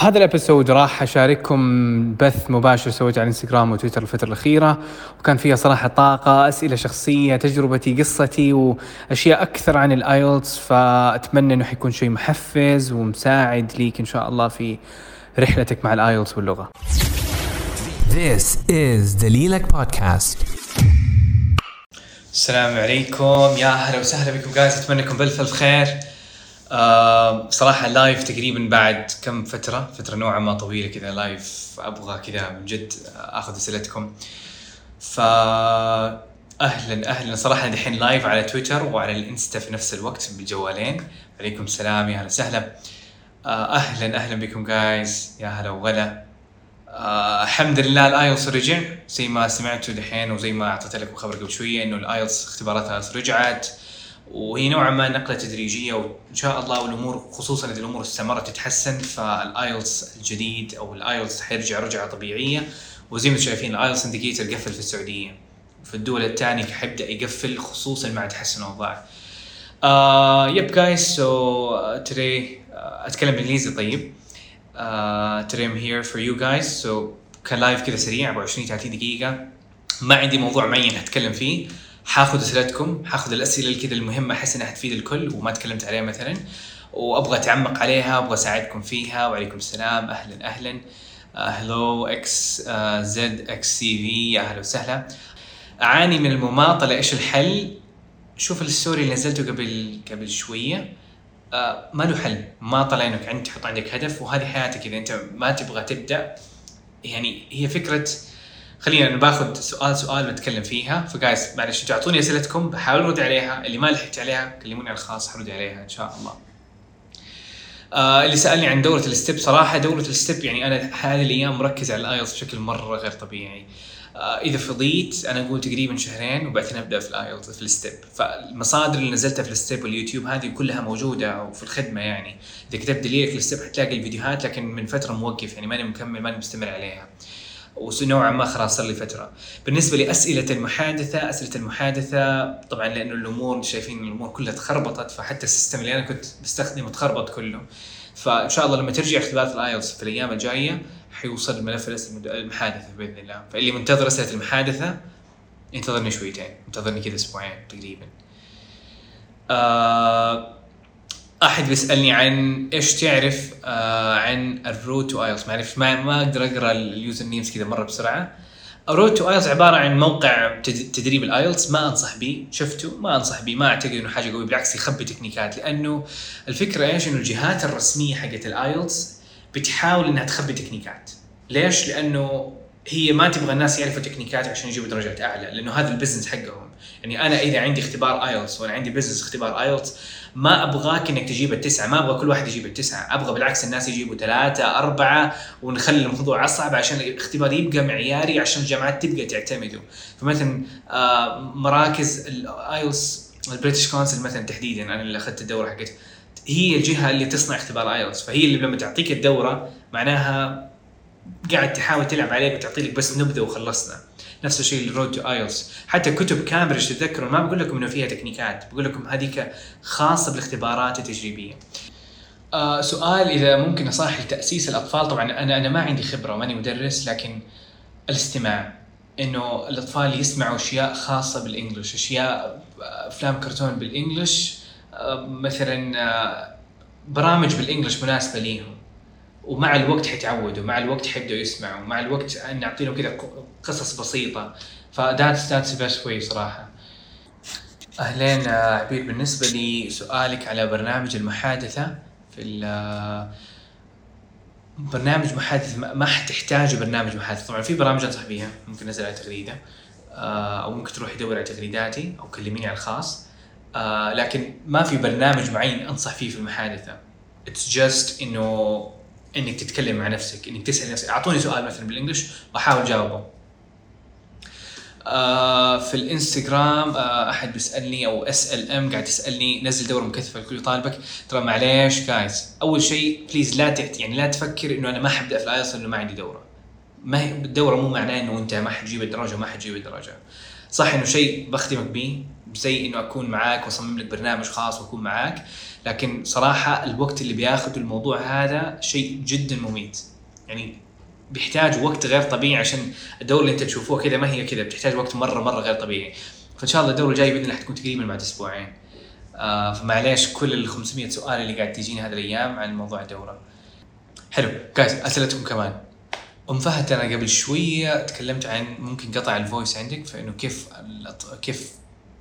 في هذا ال episode راح أشارككم بث مباشر سويته على الانستغرام وتويتر الفترة الأخيرة وكان فيها صراحة طاقة أسئلة شخصية تجربتي قصتي وأشياء أكثر عن ال IELTS فأتمنى إنه حيكون شيء محفز ومساعد ليك إن شاء الله في رحلتك مع ال IELTS واللغة. This is دليلك بودكاست السلام عليكم. يا هلا وسهلا بكم guys أتمنى انكم بالف ألف خير. آه بصراحة live تقريبا بعد كم فترة فترة نوعا ما طويلة كذا live أبغى كذا من جد آخذ اسئلتكم ف أهلا. أهلا صراحة دحين live على تويتر وعلى الإنستا في نفس الوقت بالجوالين. عليكم السلام يا هلا وسهلا. آه أهلا أهلا بكم guys يا هلا وغلا. آه الحمد لله ال IELTS رجع. زي ما سمعتوا دحين وزي ما أعطيت لكم خبر قبل شوية إنه ال IELTS اختبارات ال IELTS رجعت. وهي نوعا ما نقلة تدريجية وإن شاء الله والامور خصوصا إذا الأمور استمرت تتحسن فال IELTS الجديد أو ال IELTS حيرجع رجعة طبيعية. وزي ما أنتم شايفين ال IELTS Indicator قفل في السعودية. في الدول الثانية حيبدأ يقفل خصوصا مع تحسن الاوضاع. Guys so uh, today uh, أتكلم بالانجليزي طيب. today I'm here for you guys. So كان live كذا سريع 24 30 دقيقة. ما عندي موضوع معين هتكلم فيه. حاخذ أسئلتكم حاخذ الأسئلة كذا المهمة أحس إنها حتفيد الكل وما تكلمت عليها مثلا. وأبغى أتعمق عليها وابغى أساعدكم فيها. وعليكم السلام. أهلا أهلا. هلو إكس زد إكس سي في يا أهلا وسهلا. أعاني من المماطلة. إيش الحل؟ شوف ال story اللي نزلته قبل قبل شوية. آه ما له حل. ما طلع إنك انت تحط عندك هدف وهذه حياتك. إذا أنت ما تبغى تبدأ يعني هي فكرة خلينا باخذ سؤال سؤال بتكلم فيها. فجايز معلش أنتوا اعطوني أسئلتكم بحاول ارد عليها. اللي ما لحقت عليها كلموني على الخاص حرد عليها إن شاء الله. آه اللي سألني عن دوره ال STEP صراحة دوره ال STEP يعني أنا هذه الأيام مركز على ال IELTS بشكل مرة غير طبيعي. آه إذا فضيت أنا أقول تقريبا شهرين وبعدين أبدأ في ال IELTS في ال STEP. فالمصادر اللي نزلتها في ال STEP واليوتيوب هذه كلها موجودة وفي الخدمة يعني. إذا كتبت دليلك ال STEP حتلاقي الفيديوهات لكن من فترة موقف يعني ماني مكمل ماني مستمر عليها. ونوعا ما خلاص صار لي فترة. بالنسبة لأسئلة المحادثة، أسئلة المحادثة طبعا لأنه الأمور شايفين الأمور كلها تخربطت فحتى ال system اللي أنا كنت بستخدمه تخربط كله. فإن شاء الله لما ترجع اختبارات ال IELTS في الأيام الجاية حيوصل الملف المحادثة بإذن الله، فاللي منتظر أسئلة المحادثة ينتظرني شويتين، ينتظرني كذا أسبوعين تقريبا. آه أحد بيسألني عن إيش تعرف آه عن ال Road to IELTS ما ما أقدر أقرأ ال usernames كذا مرة بسرعة. ال Road to IELTS عبارة عن موقع تدريب ال IELTS ما أنصح به شفته؟ ما أنصح به ما أعتقد إنه حاجة قوية. بالعكس يخبي تكنيكات. لأنه الفكرة إيش؟ إنه الجهات الرسمية حقت ال IELTS بتحاول إنها تخبي تكنيكات. ليش؟ لأنه هي ما تبغى الناس يعرفوا تكنيكات عشان يجيبوا درجات أعلى. لأنه هذا ال business حقهم. يعني أنا إذا عندي اختبار IELTS وأنا عندي business اختبار IELTS ما أبغاك إنك تجيب التسعة ما أبغى كل واحد يجيب التسعة أبغى بالعكس الناس يجيبوا ثلاثة أربعة ونخلي الموضوع أصعب عشان الاختبار يبقى معياري عشان الجامعات تبقى تعتمده فمثلا آه مراكز ال IELTS ال British Council مثلا تحديدا أنا اللي أخذت الدورة حقت هي الجهة اللي تصنع اختبار IELTS فهي اللي لما تعطيك الدورة معناها قاعد تحاول تلعب عليك وتعطي لك بس نبذة وخلصنا. نفس الشيء ال Road to IELTS حتى كتب كامبريدج تتذكروا ما بقول لكم إنه فيها تكنيكات. بقول لكم هذيك خاصة بالاختبارات التجريبية. آه سؤال إذا ممكن نصائح لتاسيس الأطفال. طبعا أنا أنا ما عندي خبرة وماني مدرس لكن الاستماع. إنه الأطفال يسمعوا أشياء خاصة بال English أشياء أفلام كرتون بال English آه مثلا آه برامج بال English مناسبة ليهم. ومع الوقت حيتعودوا مع الوقت حيبداوا يسمعوا مع الوقت نعطي لهم كذا قصص بسيطة. ف that's that's best way صراحة. أهلين عبير بالنسبة لي سؤالك على برنامج المحادثة في برنامج محادث ما حتحتاج برنامج محادث طبعا في برامج أنصح بيها ممكن نزل على تغريدة أو ممكن تروح تدور على تغريداتي أو كلميني على الخاص. لكن ما في برنامج معين أنصح فيه في المحادثة. It's just إنه إنك تتكلم مع نفسك إنك تسأل نفسك. أعطوني سؤال مثلا بال English واحاول أجاوبه. آه في الإنستغرام آه أحد بيسالني أو SLM قاعد تسالني نزل دوره مكثفه الكل يطالبك. ترى معليش جايز أول شيء please لا تحت يعني لا تفكر إنه أنا ما حبدأ في ال IELTS لأنه ما عندي دورة. ما هي الدورة مو معناه إنه أنت ما حتجيب الدرجة ما حتجيب الدرجة. صح إنه شيء بخدمك به زي إنه أكون معاك وأصمم لك برنامج خاص وأكون معاك. لكن صراحة الوقت اللي بياخذه الموضوع هذا شيء جدا مميت. يعني بيحتاج وقت غير طبيعي عشان الدوره اللي انت تشوفوها كذا ما هي كذا بتحتاج وقت مرة مرة غير طبيعي. فإن شاء الله الدوره الجاية بإذن الله حتكون تقريبا بعد أسبوعين. آه فمعليش كل ال 500 سؤال اللي قاعد تجيني هذه الأيام عن موضوع الدوره حلو جايز أسئلتكم كمان. أم فهد أنا قبل شوية تكلمت عن ممكن قطع الفويس عندك فإنه كيف كيف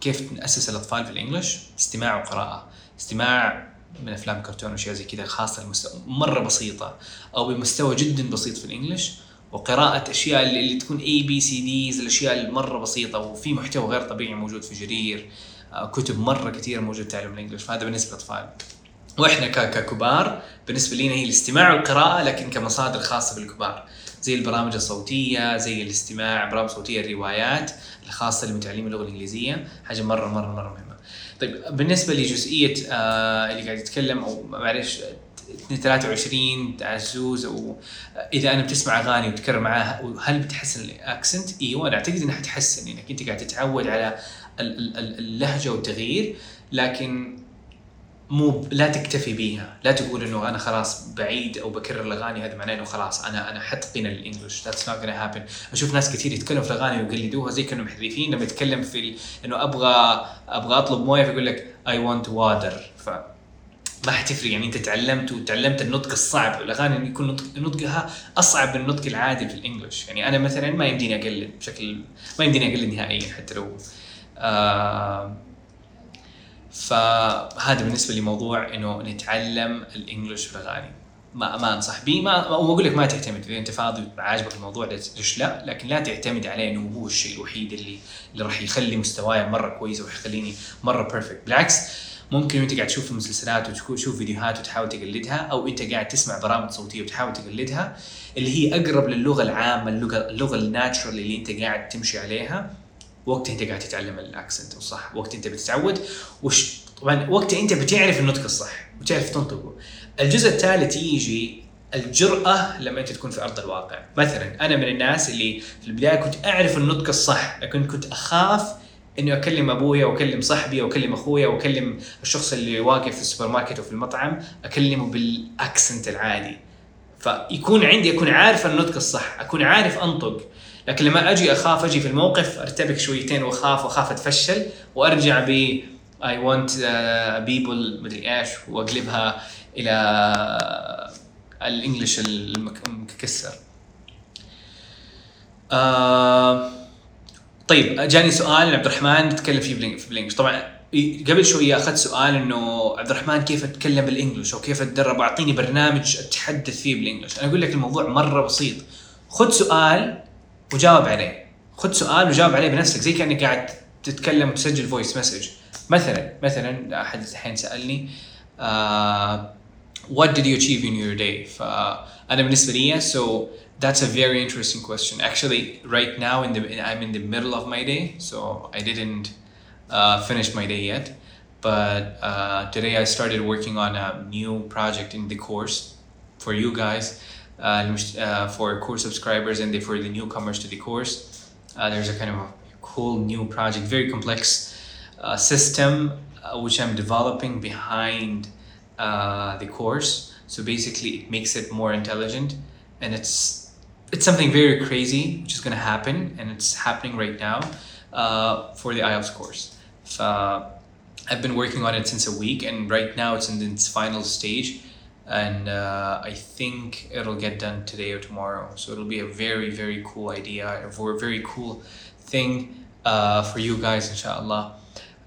كيف ناسس الأطفال في ال English؟ استماع وقراءة. استماع من أفلام كرتون واشياء زي كذا خاصة المستوى مرة بسيطة أو بمستوى جدا بسيط في ال English. وقراءة أشياء اللي, اللي تكون ABCDs الأشياء المرة بسيطة وفي محتوى غير طبيعي موجود في جرير آه، كتب مرة كثير موجود تعلم ال English. فهذا بالنسبة للاطفال وإحنا ككبار بالنسبة لنا هي الاستماع والقراءة لكن كمصادر خاصة بالكبار. زي البرامج الصوتية زي الاستماع برامج صوتية الروايات الخاصة لمتعلمي اللغة الإنجليزية. حاجة مرة مرة مرة مهمة. طيب بالنسبة لجزئية آه اللي قاعد يتكلم أو معلش 23 عزوز أو إذا أنا بتسمع أغاني وتكرر معاها هل بتحسن ال accent؟ إيوه أنا أعتقد إنها تحسن إنك أنت قاعد تتعود على ال- ال- ال- اللهجة والتغيير لكن مو لا تكتفي بيها. لا تقول إنه أنا خلاص بعيد أو بكرر الأغاني هذا معناه إنه خلاص أنا أنا حتقن ال English that's not gonna happen أشوف ناس كثير يتكلموا في الأغاني ويقلدوها زي كانوا محذفين لما يتكلم في ال... إنه أبغى أبغى أطلب موية فيقول لك اي ونت واتر ف ما حتفرق. يعني أنت تعلمت وتعلمت النطق الصعب. الأغاني يكون نطق نطقها أصعب من النطق العادي في الانجلش يعني أنا مثلا ما يمديني أقلد بشكل ما يمديني أقلد نهائيا حتى لو آه فهذا بالنسبة لموضوع إنه نتعلم الإنجليش في الأغاني. ما ما أنصح به ما بقول لك ما تعتمد. إذا أنت فاضي وعاجبك الموضوع ليش لا. لكن لا تعتمد عليه إنه هو الشيء الوحيد اللي اللي راح يخلي مستواي مرة كويس ويخليني مرة perfect بالعكس ممكن وأنت قاعد تشوف مسلسلات وتشوف فيديوهات وتحاول تقلدها أو أنت قاعد تسمع برامج صوتية وتحاول تقلدها اللي هي أقرب للغة العامة اللغة اللغة ال natural اللي أنت قاعد تمشي عليها. وقت انت قاعد تتعلم ال accent الصح وقت انت بتتعود وش طبعا وقت انت بتعرف النطق الصح وتعرف تنطقه. الجزء الثالث يجي الجرأة لما انت تكون في أرض الواقع، مثلا أنا من الناس اللي في البداية كنت أعرف النطق الصح لكن كنت أخاف إني أكلم أبويا وأكلم صاحبي وأكلم أخويا وأكلم الشخص اللي واقف في السوبر ماركت وفي المطعم أكلمه بال accent العادي. فيكون عندي أكون عارف النطق الصح أكون عارف أنطق. لكن لما أجي أخاف أجي في الموقف أرتبك شويتين وأخاف وأخاف أتفشل وأرجع ب want uh, people مدري إيش وأقلبها إلى الإنجليش المك- المكسر. آه طيب جاني سؤال عبد الرحمن نتكلم فيه في بالانجلش طبعا قبل شوية أخذت سؤال إنه عبد الرحمن كيف أتكلم بالانجلش أو كيف أتدرب؟ أعطيني برنامج أتحدث فيه بالانجلش أنا أقول لك الموضوع مرة بسيط. خذ سؤال وجاوب عليه خذ سؤال وجاوب عليه بنفسك زي كانك قاعد تتكلم وتسجل فويس مسج مثلا مثلا احد الحين سالني آه what did you achieve in your day فانا بالنسبة لي so that's a very interesting question actually right now in the I'm in the middle of my day so I didn't uh, finish my day yet but uh, today I started working on a new project in the course for you guys Uh, uh, for core subscribers and for the newcomers to the course. Uh, there's a kind of a cool new project, very complex uh, system which I'm developing behind the course. So basically, it makes it more intelligent, and it's it's something very crazy which is going to happen, and it's happening right now for the IELTS course. I've been working on it since a week, and right now it's in its final stage and uh, I think it'll get done today or tomorrow. So it'll be a very very cool idea, or a very cool thing uh, for you guys, inshallah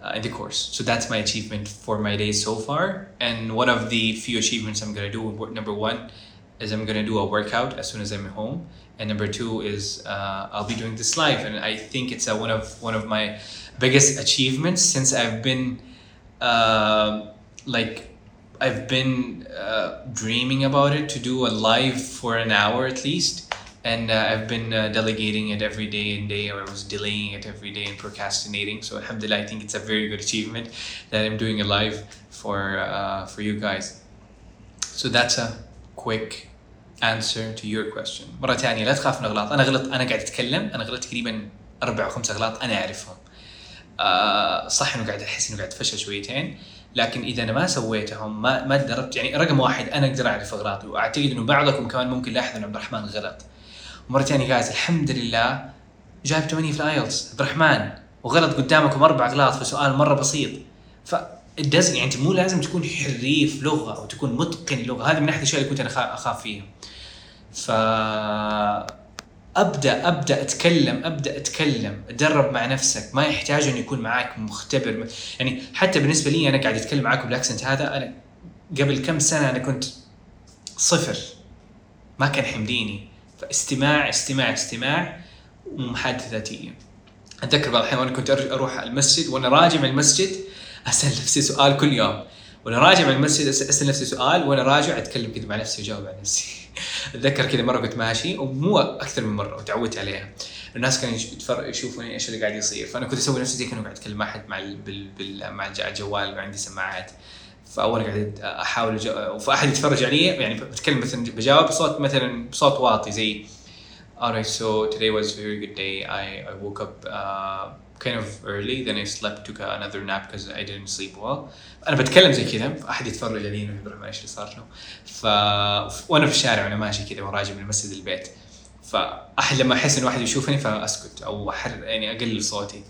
uh, in the course. So that's my achievement for my day so far. And one of the few achievements I'm gonna do, number one, is I'm gonna do a workout as soon as I'm home. And number two is uh, I'll be doing this live, and I think it's uh, one of one of my biggest achievements since I've been uh, like I've been uh, dreaming about it to do a live for an hour at least. And uh, I've been uh, delegating it every day and day, or I was delaying it every day and procrastinating. So, alhamdulillah, I think it's a very good achievement that I'm doing a live for uh, for you guys. So that's a quick answer to your question. مرة ثانية لا تخاف من الأغلاط، أنا غلط أنا قاعد أتكلم، أنا غلطت تقريبا اربع او خمس اغلاط انا اعرفهم آه صح انه قاعد احس انه قاعد افشل شويتين لكن إذا أنا ما سويتهم ما ما تدربت يعني رقم واحد أنا أقدر أعرف اغلاطي وأعتقد إنه بعضكم كمان ممكن لاحظ ان عبد الرحمن غلط. ومره ثانية جايز الحمد لله جايب 8 في الآيلتس. عبد الرحمن وغلط قدامكم أربع أغلاط في سؤال مرة بسيط. ف يعني أنت مو لازم تكون حريف لغة أو تكون متقن لغة. هذه من أحد الأشياء اللي كنت أنا أخاف فيها. ف أبدأ أبدأ أتكلم أبدأ أتكلم. اتدرب مع نفسك. ما يحتاج انه يكون معك مختبر. يعني حتى بالنسبة لي أنا قاعد أتكلم معاكم بالأكسنت هذا أنا قبل كم سنة أنا كنت صفر. ما كان حمديني فاستماع استماع استماع ومحادثه ذاتيه أتذكر بعض الأحيان وأنا كنت أروح المسجد وأنا راجع من المسجد أسأل نفسي سؤال كل يوم. وأنا راجع من المسجد أسأل نفسي سؤال وأنا راجع أتكلم كذا مع نفسي وأجاوب على نفسي. اتذكر كذا مرة كنت ماشي ومو أكثر من مرة وتعودت عليها الناس كانوا يشوفوني إيش اللي قاعد يصير فأنا كنت أسوي نفسي زي كأنه قاعد أتكلم مع أحد مع ال- بال... بال... مع الج- الجوال وعندي سماعات فأول قاعد أحاول فاحد يتفرج علي يعني بتكلم مثلا بجاوب بصوت مثلا بصوت واطي زي Alright, so today was a very good day. I, I woke up uh, kind of early, then I slept, took another nap because I didn't sleep well. أنا بتكلم زي كذا أحد يتفرج علي انه يقول إيش اللي صار له. ف وأنا في الشارع وأنا ماشي كذا وراجع من المسجد للبيت. فاحد لما أحس انه واحد يشوفني فأسكت أو أحر يعني أقلل صوتي.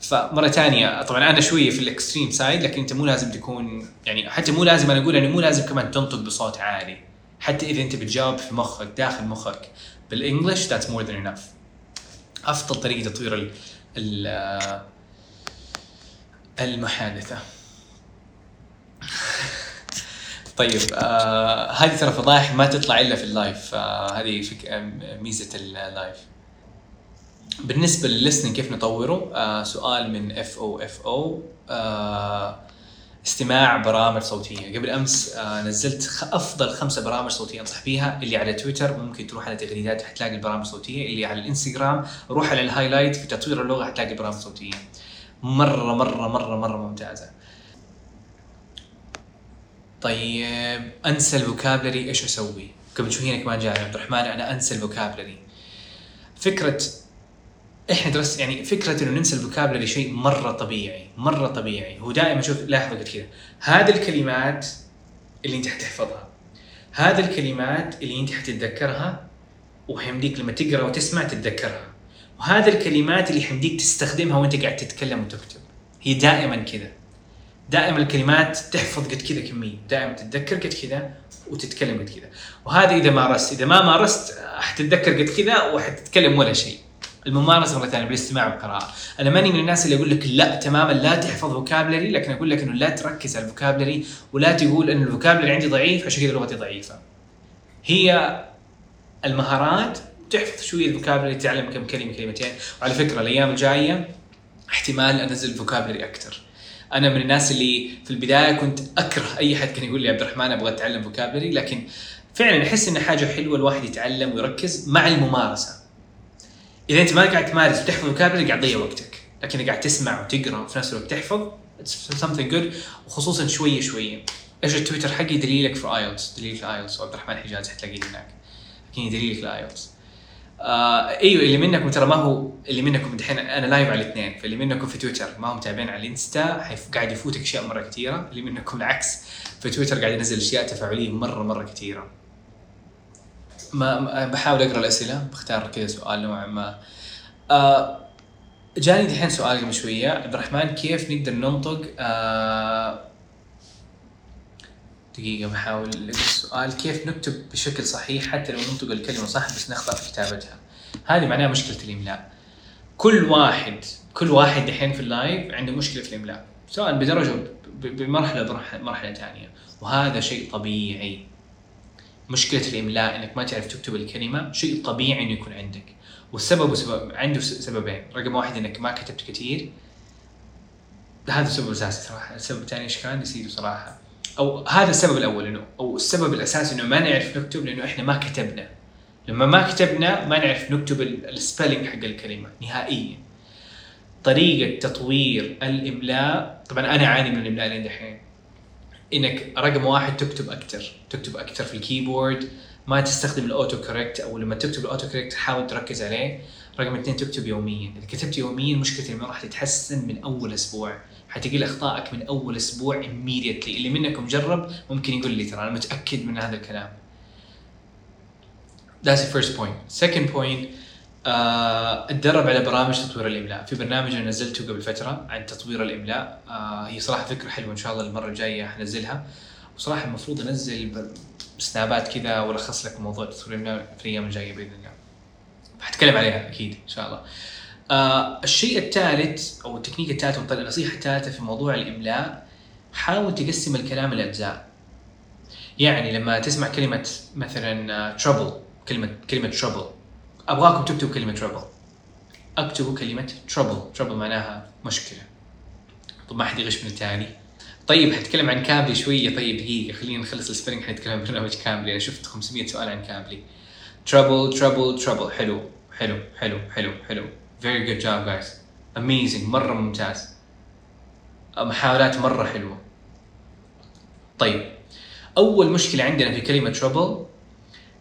فمره ثانية طبعا أنا شوية في ال extreme side لكن أنت مو لازم تكون يعني حتى مو لازم أنا أقول يعني مو لازم كمان تنطق بصوت عالي. حتى إذا أنت بتجاوب في مخك داخل مخك بال English that's more than enough أفضل طريقة تطوير ال ال المحادثة طيب آه هذه ترى فضايح ما تطلع إلا في ال live. آه هذه فك... آه، ميزة ال live. بالنسبة للل listening كيف نطوره؟ آه سؤال من اف أو اف أو استماع برامج صوتية. قبل أمس آه نزلت أفضل خمسة برامج صوتية أنصح فيها اللي على تويتر ممكن تروح على تغريدات حتلاقي البرامج الصوتيه اللي على الإنستغرام روح على ال highlight في تطوير اللغة حتلاقي برامج صوتية. مرة مرة مرة مرة ممتازة. طيب أنسى ال vocabulary إيش أسوي؟ قبل شوي هنا كمان جاء عبد الرحمن أنا أنسى ال vocabulary. فكرة إحنا درس يعني فكرة إنه ننسى ال vocabulary شيء مرة طبيعي مرة طبيعي. هو دائما شوف لاحظ قلت كذا. هذه الكلمات اللي أنت حتحفظها. هذه الكلمات اللي أنت حتتذكرها وحيمديك لما تقرأ وتسمع تتذكرها. وهذه الكلمات اللي حيمديك تستخدمها وأنت قاعد تتكلم وتكتب. هي دائما كذا. دائما الكلمات تحفظ قد كذا كمية دائما تتذكر قد كذا وتتكلم قد كذا. وهذا إذا مارست إذا ما مارست حتتذكر قد كذا وحتتكلم ولا شيء. الممارسة مرة ثانية بالاستماع والقراءة. أنا ماني من الناس اللي أقول لك لا تماما لا تحفظ vocabulary لكن أقول لك إنه لا تركز على ال vocabulary ولا تقول إن ال vocabulary عندي ضعيف عشان كذا لغتي ضعيفة. هي المهارات تحفظ شوية ال vocabulary تتعلم كم كلمة كلمتين. وعلى فكرة الأيام الجاية احتمال أنزل vocabulary أكثر أنا من الناس اللي في البداية كنت أكره أي حد كان يقول لي عبد الرحمن أبغى أتعلم vocabulary لكن فعلا أحس انها حاجة حلوة الواحد يتعلم ويركز مع الممارسة. إذا أنت ما قاعد تمارس وتحفظ vocabulary قاعد تضيع وقتك. لكن قاعد تسمع وتقرأ وفي نفس الوقت تحفظ something good. وخصوصا شوية شوية. إيش التويتر حقي؟ دليلك في IELTS. دليل في IELTS عبد الرحمن حجاز حتلاقيه هناك. لكن دليلك في IELTS آه إيوه اللي منكم ترى ما هو اللي منكم دحين أنا live على الاثنين فاللي منكم في تويتر ما هم متابعين على الإنستا حيف- قاعد يفوتك أشياء مرة كثيره اللي منكم العكس في تويتر قاعد ينزل أشياء تفاعلية مرة مرة كثيره ما بحاول أقرأ الأسئلة بختار كذا سؤال نوعا ما. آه جاني دحين سؤال قبل شوية. عبد الرحمن كيف نقدر ننطق آه دقيقة بحاول السؤال. كيف نكتب بشكل صحيح حتى لو ننطق الكلمة صح بس نخطأ في كتابتها؟ هذه معناها مشكلة الإملاء. كل واحد كل واحد دحين في اللايف عنده مشكلة في الإملاء سواء بدرجة بمرحلة مرحلة ثانية وهذا شيء طبيعي. مشكلة الإملاء إنك ما تعرف تكتب الكلمة شيء طبيعي إنه يكون عندك. والسبب سبب عنده سببين. رقم واحد إنك ما كتبت كثير. هذا السبب الأساسي صراحة. السبب الثاني إيش كان؟ نسيته صراحة. أو هذا السبب الأول انه أو السبب الأساسي إنه ما نعرف نكتب لأنه إحنا ما كتبنا. لما ما كتبنا ما نعرف نكتب ال spelling حق الكلمة نهائيا. طريقة تطوير الاملاء طبعا أنا أعاني من الإملاء لين دحين. إنك رقم واحد تكتب أكثر تكتب أكثر في ال keyboard. ما تستخدم ال auto correct أو لما تكتب ال auto correct حاول تركز عليه. رقم اثنين تكتب يوميا. إذا كتبت يوميا مشكلتي ما راح تتحسن من أول أسبوع. حتقل أخطائك من أول أسبوع immediately. اللي منكم جرب ممكن يقول لي ترى أنا متأكد من هذا الكلام. That's the first point. Second point آه، اتدرب على برامج تطوير الإملاء، في برنامج أنا نزلته قبل فترة عن تطوير الإملاء، آه، هي صراحة فكرة حلوة. إن شاء الله المرة الجاية حنزلها، وصراحة المفروض أنزل سنابات كذا وألخص لك موضوع تطوير الإملاء في الأيام الجايه بإذن الله. حتكلم عليها أكيد إن شاء الله. آه الشيء الثالث أو التكنيك الثالث والطريقة النصيحة الثالثة في موضوع الإملاء حاول تقسم الكلام لاجزاء. يعني لما تسمع كلمة مثلا trouble كلمة كلمة trouble أبغاكم تكتبوا كلمة trouble اكتبوا كلمة trouble trouble معناها مشكلة. طب ما حد يغش من التالي. طيب حتكلم عن كابلي شوية. طيب دقيقة خلينا نخلص ال spelling حنتكلم عن برنامج كاملي أنا شفت 500 سؤال عن كابلي. trouble trouble trouble حلو حلو حلو حلو حلو very good job guys. Amazing. مرة ممتاز. محاولات مرة حلوة. طيب. أول مشكلة عندنا في كلمة trouble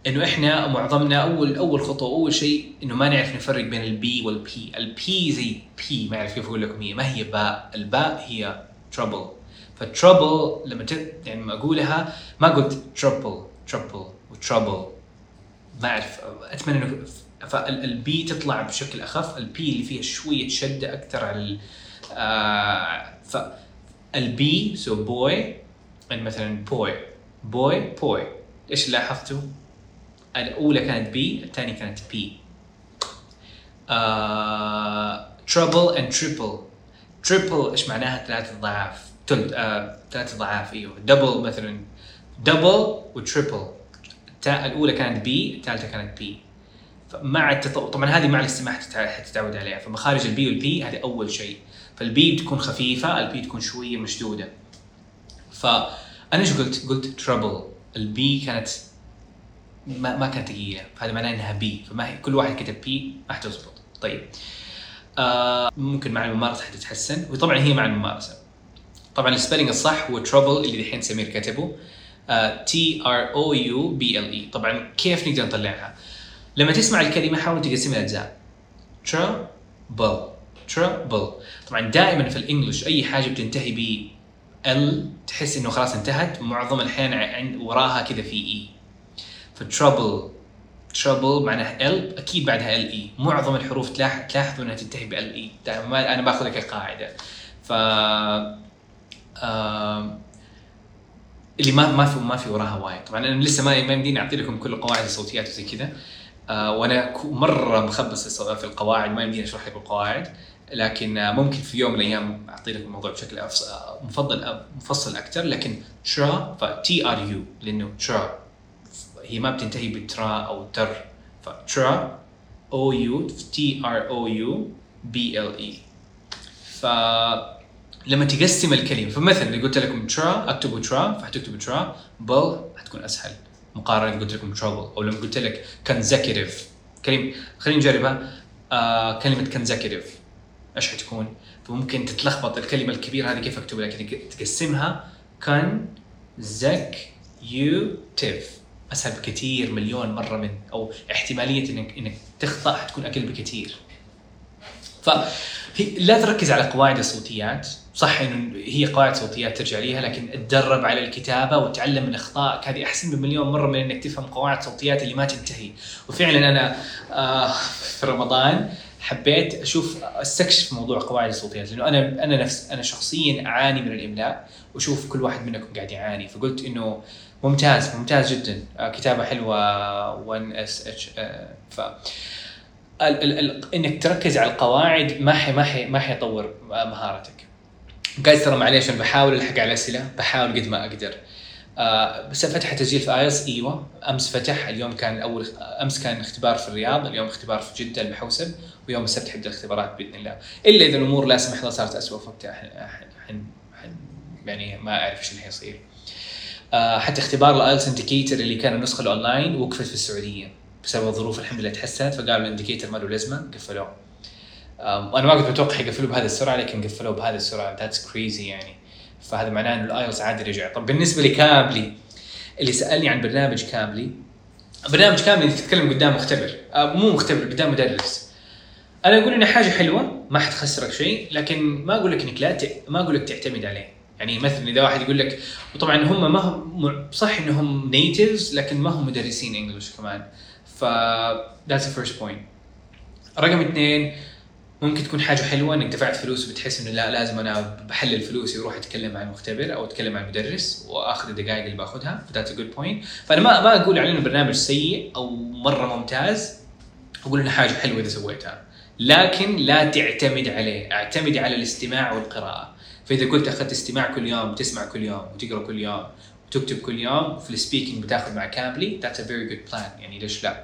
إنه إحنا معظمنا اول أول خطوة أول شيء إنه ما نعرف نفرق بين ال B وال P، ال B زي B ما أعرف كيف أقول لكم هي ما هي باء، الباء هي ترابل فالترابل لما ت... يعني لما أقولها ما قلت ترابل ترابل وترابل ما أعرف أتمنى إنه فالبي تطلع بشكل أخف، البي اللي فيها شوية شدة أكثر على ال... فالبي سو بوي مثلا بوي بوي بوي إيش لاحظتوا؟ الأولى كانت بي الثانية كانت بي trouble and triple triple إيش معناها؟ ثلاث ضعاف. تل آه، ثلاث ضعاف إيوه. double مثلا. double و triple الأولى كانت B الثالثة كانت P مع التطور طبعا هذه مع الاستماع حتتع- حتتعود عليها. فمخارج ال B وال P هذه أول شيء. فال B تكون خفيفة ال P تكون شوية مشدودة. فأنا إيش قلت؟ قلت trouble ال B كانت ما ما كانت ثقيله فهذا معناه إنها B فما هي كل واحد كتب P ما حتزبط طيب. آه ممكن مع الممارسة حتتحسن وطبعا هي مع الممارسة. طبعا ال spelling الصح هو trouble اللي دحين سمير كتبه. T R O U B L E طبعا كيف نقدر نطلعها؟ لما تسمع الكلمة حاول تقسمها اجزاء trouble trouble طبعا دائما في ال English أي حاجة بتنتهي ب L تحس إنه خلاص انتهت معظم الاحيان وراها كذا في E فترابل ترابل معناها ال أكيد بعدها ال اي معظم الحروف تلاح- تلاحظوا إنها تنتهي بال اي دائما أنا باخذها كقاعده ف آم، اللي ما ما في ما في وراها وايد. طبعا أنا لسه ما ما يمديني أعطي لكم كل قواعد الصوتيات وزي كذا. آه وأنا مرة مخبص في القواعد ما يمديني أشرح لكم القواعد. لكن آه ممكن في يوم من الأيام أعطي لكم الموضوع بشكل آه، مفضل آه، مفصل أكثر لكن ترا ف T R U لأنه ترا هي ما بتنتهي بترا أو تر. فترا O U T R O U B L E ف لما تقسم الكلمة فمثلا اللي قلت لكم ترا أكتبوا ترا فحتكتبوا ترا بل حتكون أسهل مقارنة قلت لكم trouble أو لما قلت لك consecutive كلمة. خلينا نجربها. آه كلمة consecutive إيش حتكون؟ فممكن تتلخبط الكلمة الكبيرة هذه كيف أكتبها لكن تقسمها consecutive. أسهل بكثير مليون مرة من أو احتمالية انك إنك تخطأ حتكون أقل بكثير. فهي لا تركز على قواعد الصوتيات. صح انه هي قواعد صوتيات ترجع ليها لكن اتدرب على الكتابة وتعلم من اخطائك هذه أحسن بمليون مرة من إنك تفهم قواعد صوتيات اللي ما تنتهي. وفعلا أنا آه في رمضان حبيت أشوف أستكشف موضوع قواعد الصوتيات لأنه أنا أنا نفس أنا شخصيا أعاني من الإملاء. وأشوف كل واحد منكم قاعد يعاني. فقلت إنه ممتاز ممتاز جدا. آه كتابة حلوة 1 S H ف ال ال ال إنك تركز على القواعد ما حي ما حي ما حيطور مهارتك. جايز ترى معليش أنا بحاول ألحق على الاسئله بحاول قد ما أقدر. آه بس فتح تسجيل في IELTS إيوه أمس فتح اليوم كان أول أمس كان اختبار في الرياض اليوم اختبار في جدة المحوسب ويوم السبت حبدا الاختبارات بإذن الله إلا إذا الأمور لا سمح الله صارت اسوء فوقتها يعني ما أعرف إيش اللي حيصير. آه حتى اختبار ال IELTS Indicator اللي كان النسخة الأونلاين وقفت في السعودية. بسبب الظروف الحمد لله تحسنت فقالوا ال Indicator ما له لازمة قفلوه. وأنا ما كنت متوقع يقفلوه بهذه السرعة لكن قفلوه بهذه السرعة. that's crazy يعني. فهذا معناه إنه ال IELTS عادي رجع. طب بالنسبة ل Cambly اللي سألني عن برنامج Cambly برنامج Cambly تتكلم قدام مختبر. آه، مو مختبر قدام مدرس. أنا أقول انها حاجة حلوة ما حتخسرك شيء لكن ما أقول لك إنك لا ت... ما أقول لك تعتمد عليه. يعني مثلا إذا واحد يقول لك وطبعا هم ما هم صح إنهم natives لكن ما هم مدرسين English كمان. ف that's the first point. رقم اثنين ممكن تكون حاجة حلوة إنك دفعت فلوس وبتحس إنه لا لازم أنا بحلل فلوسي وأروح اتكلم مع المختبر أو اتكلم مع المدرس وأخذ الدقائق اللي باخذها ف that's a good point فأنا ما ما أقول عليه انه برنامج سيء أو مرة ممتاز أقول إنه حاجة حلوة إذا سويتها. لكن لا تعتمد عليه اعتمد على الاستماع والقراءة. فإذا قلت أخذت استماع كل يوم تسمع كل يوم وتقرأ كل يوم وتكتب كل يوم في ال speaking بتاخذ مع Cambly that's a very good plan يعني ليش لا؟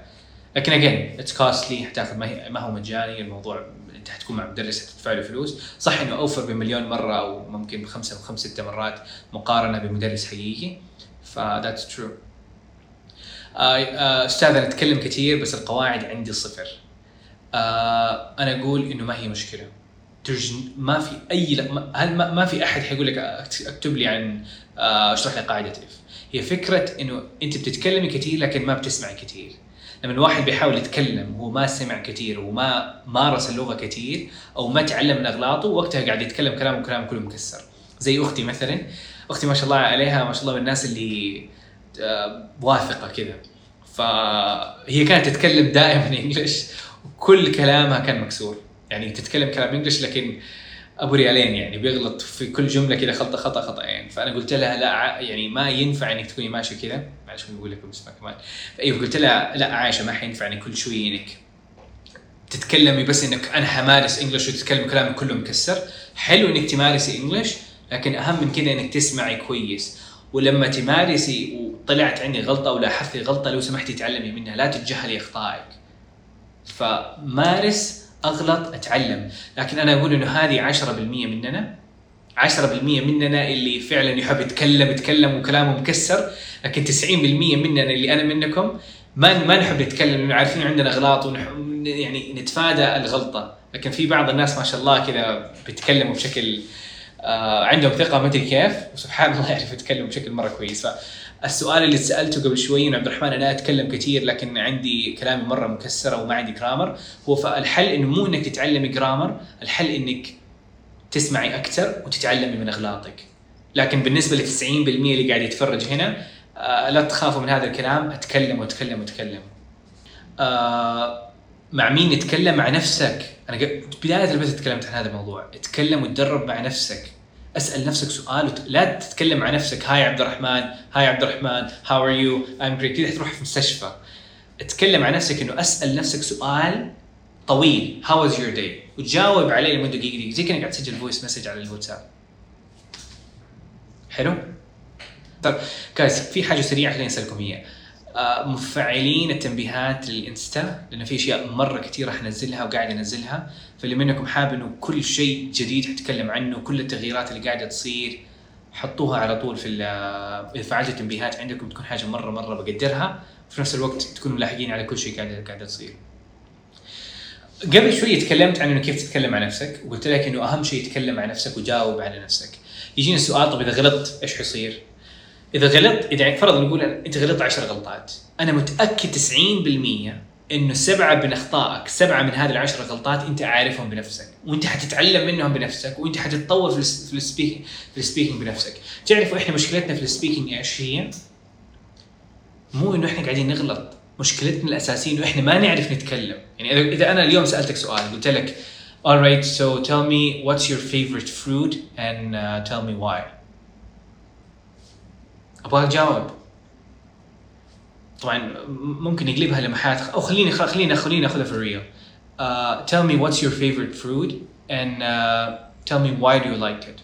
لكن again it's costly حتاخذ ما, ما هو مجاني. الموضوع أنت حتكون مع مدرس حتدفع له فلوس. صح إنه اوفر بمليون مرة أو ممكن بخمسة أو خمس ست مرات مقارنة بمدرس حقيقي. ف that's true أستاذ أنا أتكلم كثير بس القواعد عندي صفر. آه أنا أقول إنه ما هي مشكلة. ترج ما في أي هل ما, ما في أحد حيقول لك أكتب لي عن آه، أشرح لي قاعدة اف هي فكرة إنه أنت بتتكلمي كثير لكن ما بتسمعي كثير لما الواحد بيحاول يتكلم وهو ما سمع كثير وما مارس اللغة كثير أو ما تعلم من أغلاطه وقتها قاعد يتكلم كلام وكلام كله مكسر. زي أختي مثلا أختي ما شاء الله عليها ما شاء الله من الناس اللي آه، واثقة كذا. فهي كانت تتكلم دائما انجلش وكل كلامها كان مكسور. يعني تتكلم كلام انجلش لكن أبو ريالين يعني بيغلط في كل جملة كذا خطأ خطأ خطأين فأنا قلت لها لا يعني ما ينفع إنك تكوني ماشيه كذا معلش بقول لكم اسمها كمان. أيوه قلت لها لا عايشة ما حينفع انك كل شوي إنك تتكلمي بس إنك أنا حمارس انجلش وتتكلم كلامك كله مكسر. حلو إنك تمارسي انجلش لكن أهم من كده إنك تسمعي كويس. ولما تمارسي وطلعت عندي غلطة أو لاحظتي غلطة لو سمحتي تعلمي منها لا تتجاهلي أخطائك. فمارس أغلط أتعلم لكن أنا أقول إنه هذه 10% مننا 10% مننا اللي فعلا يحب يتكلم يتكلم وكلامه مكسر لكن 90% مننا اللي أنا منكم ما ما نحب نتكلم لأنه عارفين عندنا أغلاط. يعني نتفادى الغلطة لكن في بعض الناس ما شاء الله كذا بيتكلموا بشكل آه عندهم ثقة ما أدري كيف وسبحان الله يعرف يتكلم بشكل مرة كويس فالسؤال اللي سألته قبل شوي عبد الرحمن أنا أتكلم كثير لكن عندي كلامي مرة مكسره وما عندي جرامر هو فالحل انه مو إنك تتعلمي جرامر الحل إنك تسمعي أكثر وتتعلمي من أغلاطك. لكن بالنسبة ل 90% اللي قاعد يتفرج هنا آه لا تخافوا من هذا الكلام أتكلم وأتكلم وأتكلم. آه مع مين؟ نتكلم مع نفسك. أنا بداية البث تكلمت عن هذا الموضوع. اتكلم وتدرب مع نفسك. أسأل نفسك سؤال وت... لا تتكلم مع نفسك. hi عبد الرحمن hi عبد الرحمن how are you I'm great كذا تروح في مستشفى. اتكلم مع نفسك إنه أسأل نفسك سؤال طويل. how was your day وتجاوب عليه لمدة دقيقة. زي كأنك قاعد تسجل voice message على الواتساب. حلو؟ طيب جايز في حاجة سريعة خليني أسألكم آه، مفعلين التنبيهات للإنستا لأنه في أشياء مرة كثير راح انزلها وقاعد أنزلها فاللي منكم حاب إنه كل شيء جديد حتكلم عنه كل التغييرات اللي قاعدة تصير حطوها على طول في فعلتوا التنبيهات عندكم تكون حاجة مرة مرة بقدرها وفي نفس الوقت تكونوا ملاحقين على كل شيء قاعدة قاعدة تصير. قبل شوي تكلمت عن إنه كيف تتكلم مع نفسك وقلت لك إنه أهم شيء تتكلم مع نفسك وجاوب على نفسك. يجينا السؤال طب إذا غلطت إيش حيصير؟ إذا غلطت إذا يعني فرضا نقول أنت غلطت 10 غلطات أنا متأكد 90% إنه سبعة من أخطائك سبعة من هذه العشر غلطات أنت عارفهم بنفسك وأنت حتتعلم منهم بنفسك وأنت حتتطور في ال s- في ال speak- في ال speaking بنفسك. تعرفوا إحنا مشكلتنا في ال speaking إيش هي؟ مو إنه إحنا قاعدين نغلط مشكلتنا الأساسية إنه إحنا ما نعرف نتكلم. يعني اذا أنا اليوم سألتك سؤال قلت لك alright so tell me what's your favorite fruit and uh, tell me why. ابغاك تجاوب طبعا ممكن يقلبها لمحات. أو خليني خ- خلينا خلينا ناخذها في الريل uh, tell me what's your favorite fruit and uh, tell me why do you like it.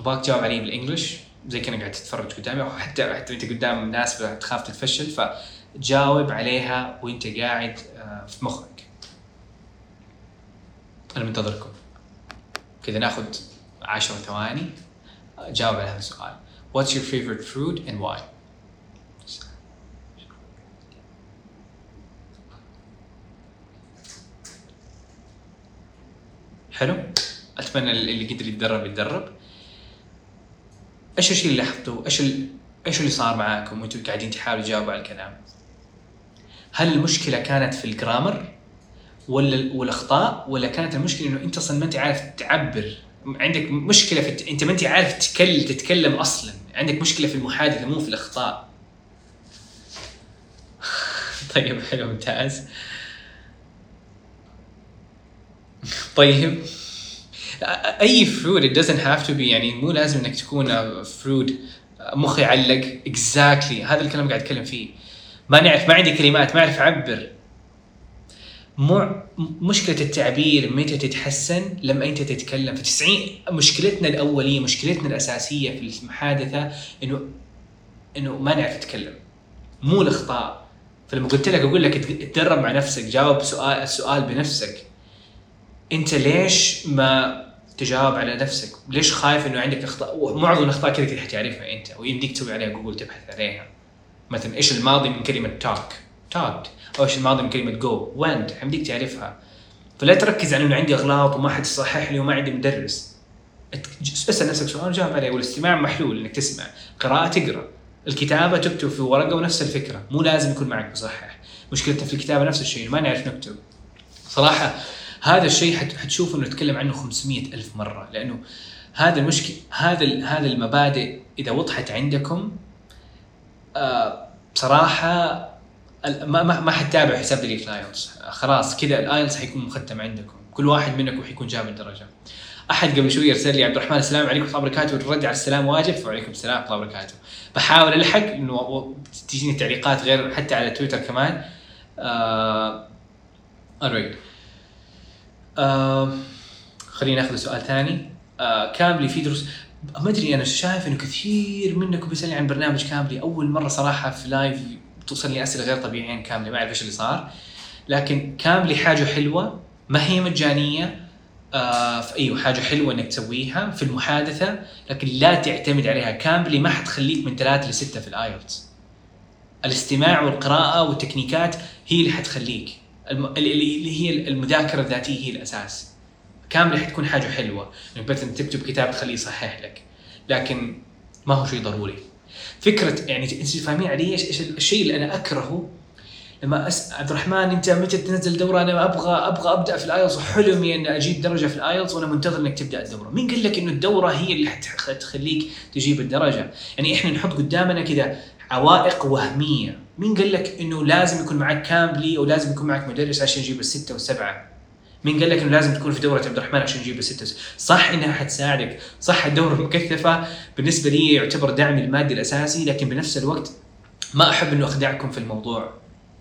ابغاك تجاوب علي بالإنجلش. زي كأنك قاعد تتفرج قدامي. أو حتى حتى انت قدام ناس تخاف تتفشل. فجاوب عليها وأنت قاعد uh, في مخك. أنا منتظركم. كذا ناخذ 10 ثواني. جاوب على هذا السؤال. What's your favorite fruit and why? حلو أتمنى اللي قدر يتدرب يتدرب إيش الشيء اللي لاحظتوه؟ إيش. إيش اللي صار معاكم وأنتم قاعدين تحاولوا تجاوبوا على الكلام؟ هل المشكلة كانت في الجرامر ولا ال- والأخطاء ولا كانت المشكلة إنه أنت أصلا ما أنت عارف تعبر عندك مشكلة في أنت ما أنت عارف تتكلم تتكلم أصلا عندك مشكلة في المحادثة مو في الأخطاء. طيب حلو ممتاز. طيب أي فروت it doesn't have to be يعني مو لازم إنك تكون فروت مخي يعلق اكزاكتلي exactly. هذا الكلام قاعد أتكلم فيه. ما نعرف ما عندي كلمات ما أعرف أعبر. مو مشكلة التعبير متى تتحسن لما أنت تتكلم 90 مشكلتنا الأولية مشكلتنا الأساسية في المحادثة انه إنه ما نعرف نتكلم مو الأخطاء فلما قلت لك أقول لك اتدرب مع نفسك جاوب سؤال السؤال بنفسك أنت ليش ما تجاوب على نفسك؟ ليش خايف إنه عندك أخطاء؟ ومعظم الأخطاء كذا كذا حتعرفها أنت ويمديك تسوي عليها جوجل تبحث عليها. مثلا إيش الماضي من كلمة talk؟ talked أو إيش الماضي من كلمة go؟ went حيمديك تعرفها. فلا تركز على إنه عندي أغلاط وما حد يصحح لي وما عندي مدرس. اسأل نفسك سؤال وجاوب عليه والاستماع محلول إنك تسمع، قراءة تقرأ، الكتابة تكتب في ورقة ونفس الفكرة، مو لازم يكون معك مصحح. مشكلتنا في الكتابة نفس الشيء ما نعرف نكتب. صراحة هذا الشيء حت- حتشوف إنه نتكلم عنه 500 ألف مرة لأنه هذا المشكلة هذا هذا المبادئ إذا وضحت عندكم آه بصراحة ما ما, حتتابع حساب دليل ال IELTS خلاص كذا ال IELTS حيكون مختم عندكم. كل واحد منكم حيكون جاب الدرجة. أحد قبل شوي ارسل لي عبد الرحمن السلام عليكم ورحمه وبركاته الرد على السلام واجب. وعليكم السلام ورحمه وبركاته بحاول ألحق إنه تجيني تعليقات غير حتى على تويتر كمان. آه. آه خلينا ناخذ سؤال ثاني. آه Cambly في دروس. ما أدري أنا شايف إنه كثير منكم بيسألني عن برنامج Cambly أول مرة صراحة في live توصل لي اسئله غير طبيعيه عن Cambly ما أعرف إيش اللي صار. لكن Cambly حاجة حلوة ما هي مجانية آه في إيوه حاجة حلوة إنك تسويها في المحادثة لكن لا تعتمد عليها Cambly ما حتخليك من ثلاثة لسته في ال IELTS. الاستماع والقراءة والتكنيكات هي اللي حتخليك. اللي هي المذاكرة الذاتية هي الأساس. كاملة حتكون حاجة حلوة. إنك تكتب كتاب تخليه يصحح لك. لكن ما هو شيء ضروري. فكرة يعني إنت فاهمين علي إيش الشيء اللي أنا أكرهه لما أس... عبد الرحمن أنت متى تنزل دورة أنا أبغى أبغى أبدأ في الآيلتس وحلمي إني أجيب درجة في الآيلتس وأنا منتظر إنك تبدأ الدورة، مين قال لك إنه الدورة هي اللي حتخ- حتخليك تجيب الدرجة؟ يعني إحنا نحط قدامنا كذا عوائق وهمية، مين قال لك إنه لازم يكون معك كامبلي أو لازم يكون معك مدرس عشان يجيب الستة والسبعة؟ مين قال لك إنه لازم تكون في دورة عبد الرحمن عشان تجيب والس- صح إنها حتساعدك، صح الدورة المكثفة بالنسبة لي يعتبر دعمي المادي الأساسي لكن بنفس الوقت ما أحب إنه أخدعكم في الموضوع.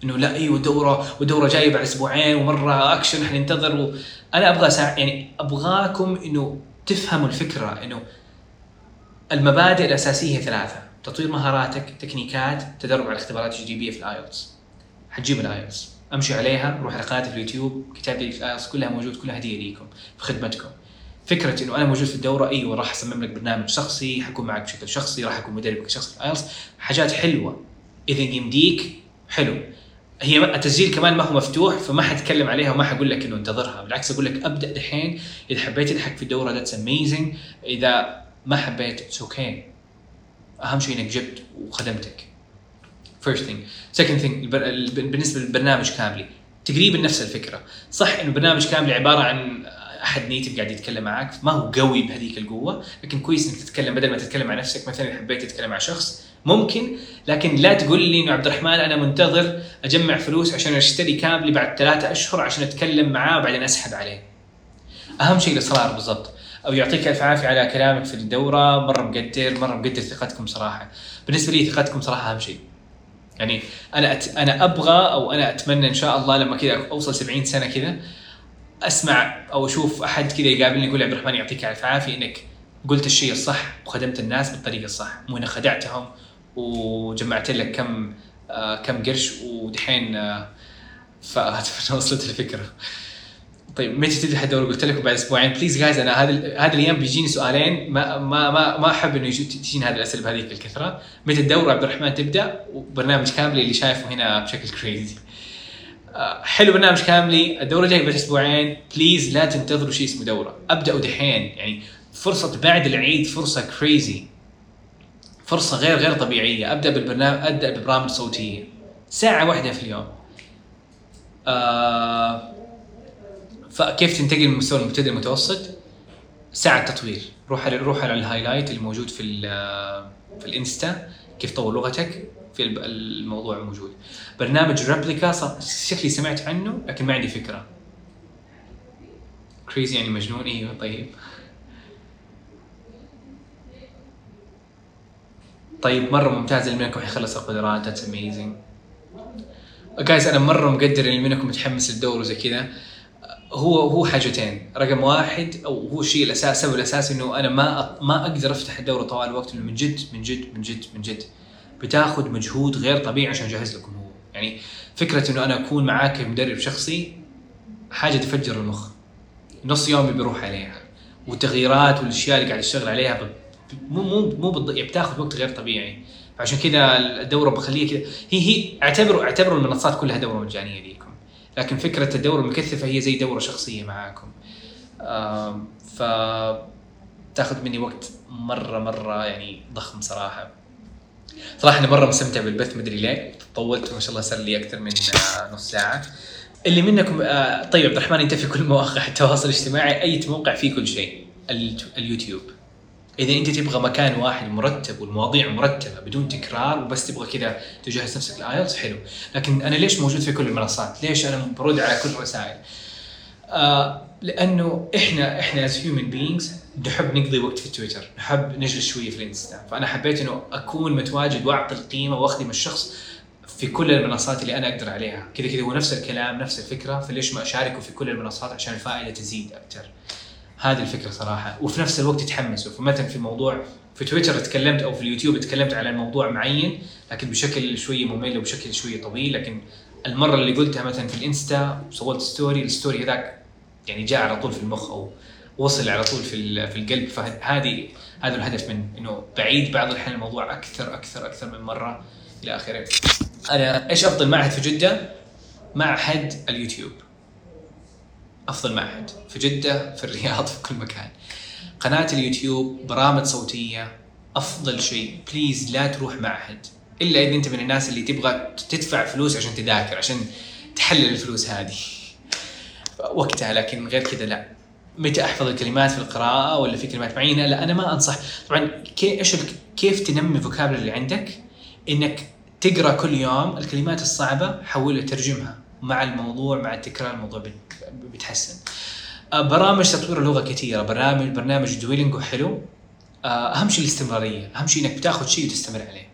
إنه لا أيوه دورة ودورة جاية بعد أسبوعين ومرة أكشن حننتظر. أنا أبغى سا... يعني أبغاكم إنه تفهموا الفكرة إنه المبادئ الأساسية هي ثلاثة تطوير مهاراتك تكنيكات تدرب على الاختبارات التجريبيه في الايلتس حتجيب الايلتس أمشي عليها روح على قناتي في اليوتيوب كتاب في الايلتس كلها موجود كلها هدية ليكم في خدمتكم. فكرة إنه أنا موجود في الدورة إيوه راح أصمم لك برنامج شخصي حكون معك بشكل شخصي راح أكون مدربك شخصي في الايلتس حاجات حلوة. إذا يمديك حلو. هي التسجيل كمان ما هو مفتوح فما حتكلم عليها وما حقول لك إنه انتظرها. بالعكس أقول لك أبدأ دحين. إذا حبيت تلحق في الدورة that's amazing إذا ما حبيت it's okay أهم شيء إنك جبت وخدمتك. Second thing البر... الب- بالنسبة للبرنامج كاملي تقريبا نفس الفكرة. صح إنه برنامج كاملي عبارة عن أحد native قاعد يتكلم معك ما هو قوي بهذيك القوة لكن كويس إنك تتكلم بدل ما تتكلم مع نفسك مثلا حبيت تتكلم مع شخص ممكن لكن لا تقول لي إنه عبد الرحمن أنا منتظر أجمع فلوس عشان أشتري كاملي بعد ثلاثة أشهر عشان أتكلم معاه وبعدين أسحب عليه. أهم شيء الإصرار بالضبط. أو يعطيك ألف عافية على كلامك في الدورة مرة مقدر مرة مقدر ثقتكم صراحة. بالنسبة لي ثقتكم صراحة أهم شيء. يعني أنا أت... أنا أبغى أو أنا أتمنى إن شاء الله لما كذا أوصل 70 سنة كذا أسمع أو أشوف أحد كذا يقابلني يقول لي عبد الرحمن يعطيك ألف عافية إنك قلت الشيء الصح وخدمت الناس بالطريقة الصح مو إنك خدعتهم وجمعت لك كم آه كم قرش ودحين آه فاتمنى وصلت الفكرة. طيب متى تبدا الدوره قلت لكم بعد أسبوعين. please guys أنا هذه هذه الأيام بيجيني سؤالين. ما ما ما, ما أحب إنه تجيني هذه الأسئلة بهذيك الكثرة. متى الدورة عبد الرحمن تبدأ؟ وبرنامج كاملي اللي شايفه هنا بشكل crazy آه، حلو برنامج كاملي الدورة جاية بعد أسبوعين. please لا تنتظروا شيء اسمه دورة. أبدأوا دحين. يعني فرصة بعد العيد فرصة crazy فرصة غير غير طبيعية. أبدأ بالبرنامج أبدأ ببرامج صوتية. ساعة واحدة في اليوم. آه فكيف تنتقل من مستوى المبتدئ المتوسط؟ ساعة تطوير. روح على روح على ال highlight الموجود في في الإنستا. كيف تطور لغتك في الموضوع موجود. برنامج ريبليكا شكلي سمعت عنه لكن ما عندي فكرة. crazy يعني مجنون. أيوه طيب. طيب مرة ممتاز اللي منكم حيخلص القدرات. that's amazing guys أنا مرة مقدر اللي منكم متحمس للدورة وزي كذا. هو هو حاجتين. رقم واحد أو هو الشيء الأساس السبب الاساسي إنه أنا ما ما أقدر أفتح الدورة طوال الوقت إنه من جد من جد من جد من جد. بتاخذ مجهود غير طبيعي عشان أجهز لكم هو. يعني فكرة إنه أنا أكون معاك مدرب شخصي حاجة تفجر المخ. نص يومي بيروح عليها. والتغييرات والأشياء اللي قاعد أشتغل عليها مو مو مو يعني بتاخذ وقت غير طبيعي. فعشان كذا الدورة بخليها كذا هي هي اعتبروا اعتبروا المنصات كلها دورة مجانية ليكم لكن فكرة الدورة المكثفة هي زي دورة شخصية معاكم. ف تاخذ مني وقت مرة مرة يعني ضخم صراحة. صراحة أنا مرة مستمتع بالبث مدري ليه. طولت ما شاء الله صار لي أكثر من آه، نص ساعة. اللي منكم آه، طيب عبد الرحمن أنت في كل مواقع التواصل الاجتماعي أي موقع فيه كل شيء؟ اليوت- اليوتيوب. إذا أنت تبغى مكان واحد مرتب والمواضيع مرتبة بدون تكرار وبس تبغى كذا تجهز نفسك لآيلتس حلو. لكن أنا ليش موجود في كل المنصات؟ ليش أنا برد على كل الرسائل آه لأنه إحنا إحنا as human beings نحب نقضي وقت في تويتر نحب نجلس شوية في الإنستا. فأنا حبيت إنه أكون متواجد وأعطي القيمة وأخدم الشخص في كل المنصات اللي أنا أقدر عليها. كذا كذا هو نفس الكلام نفس الفكرة فليش ما أشاركه في كل المنصات عشان الفائدة تزيد أكثر هذه الفكرة صراحة وفي نفس الوقت يتحمسوا فمثلا في موضوع في تويتر تكلمت أو في اليوتيوب تكلمت على موضوع معين لكن بشكل شوية ممل وبشكل شوية طويل لكن المرة اللي قلتها مثلا في الإنستا وسويت story ال story هذاك يعني جاء على طول في المخ أو وصل على طول في في القلب فهذه هذا الهدف من إنه بعيد بعض الأحيان الموضوع أكثر أكثر أكثر من مرة إلى آخره. أنا إيش أفضل معهد في جدة؟ معهد اليوتيوب. أفضل معهد في جدة في الرياض في كل مكان. قناة اليوتيوب برامج صوتية أفضل شيء. بليز لا تروح معهد إلا إذا أنت من الناس اللي تبغى تدفع فلوس عشان تذاكر عشان تحلل الفلوس هذه. وقتها لكن غير كذا لا. متى أحفظ الكلمات في القراءة ولا في كلمات معينة؟ لا أنا ما أنصح. طبعا إيش كيف تنمي ال vocabulary اللي عندك؟ إنك تقرأ كل يوم الكلمات الصعبة حولها ترجمها. مع الموضوع مع التكرار الموضوع بيتحسن آه، برامج تطوير اللغة كثيرة. برامج برنامج دويلينجو حلو. آه، أهم شيء الاستمرارية. أهم شيء إنك بتاخذ شيء وتستمر عليه.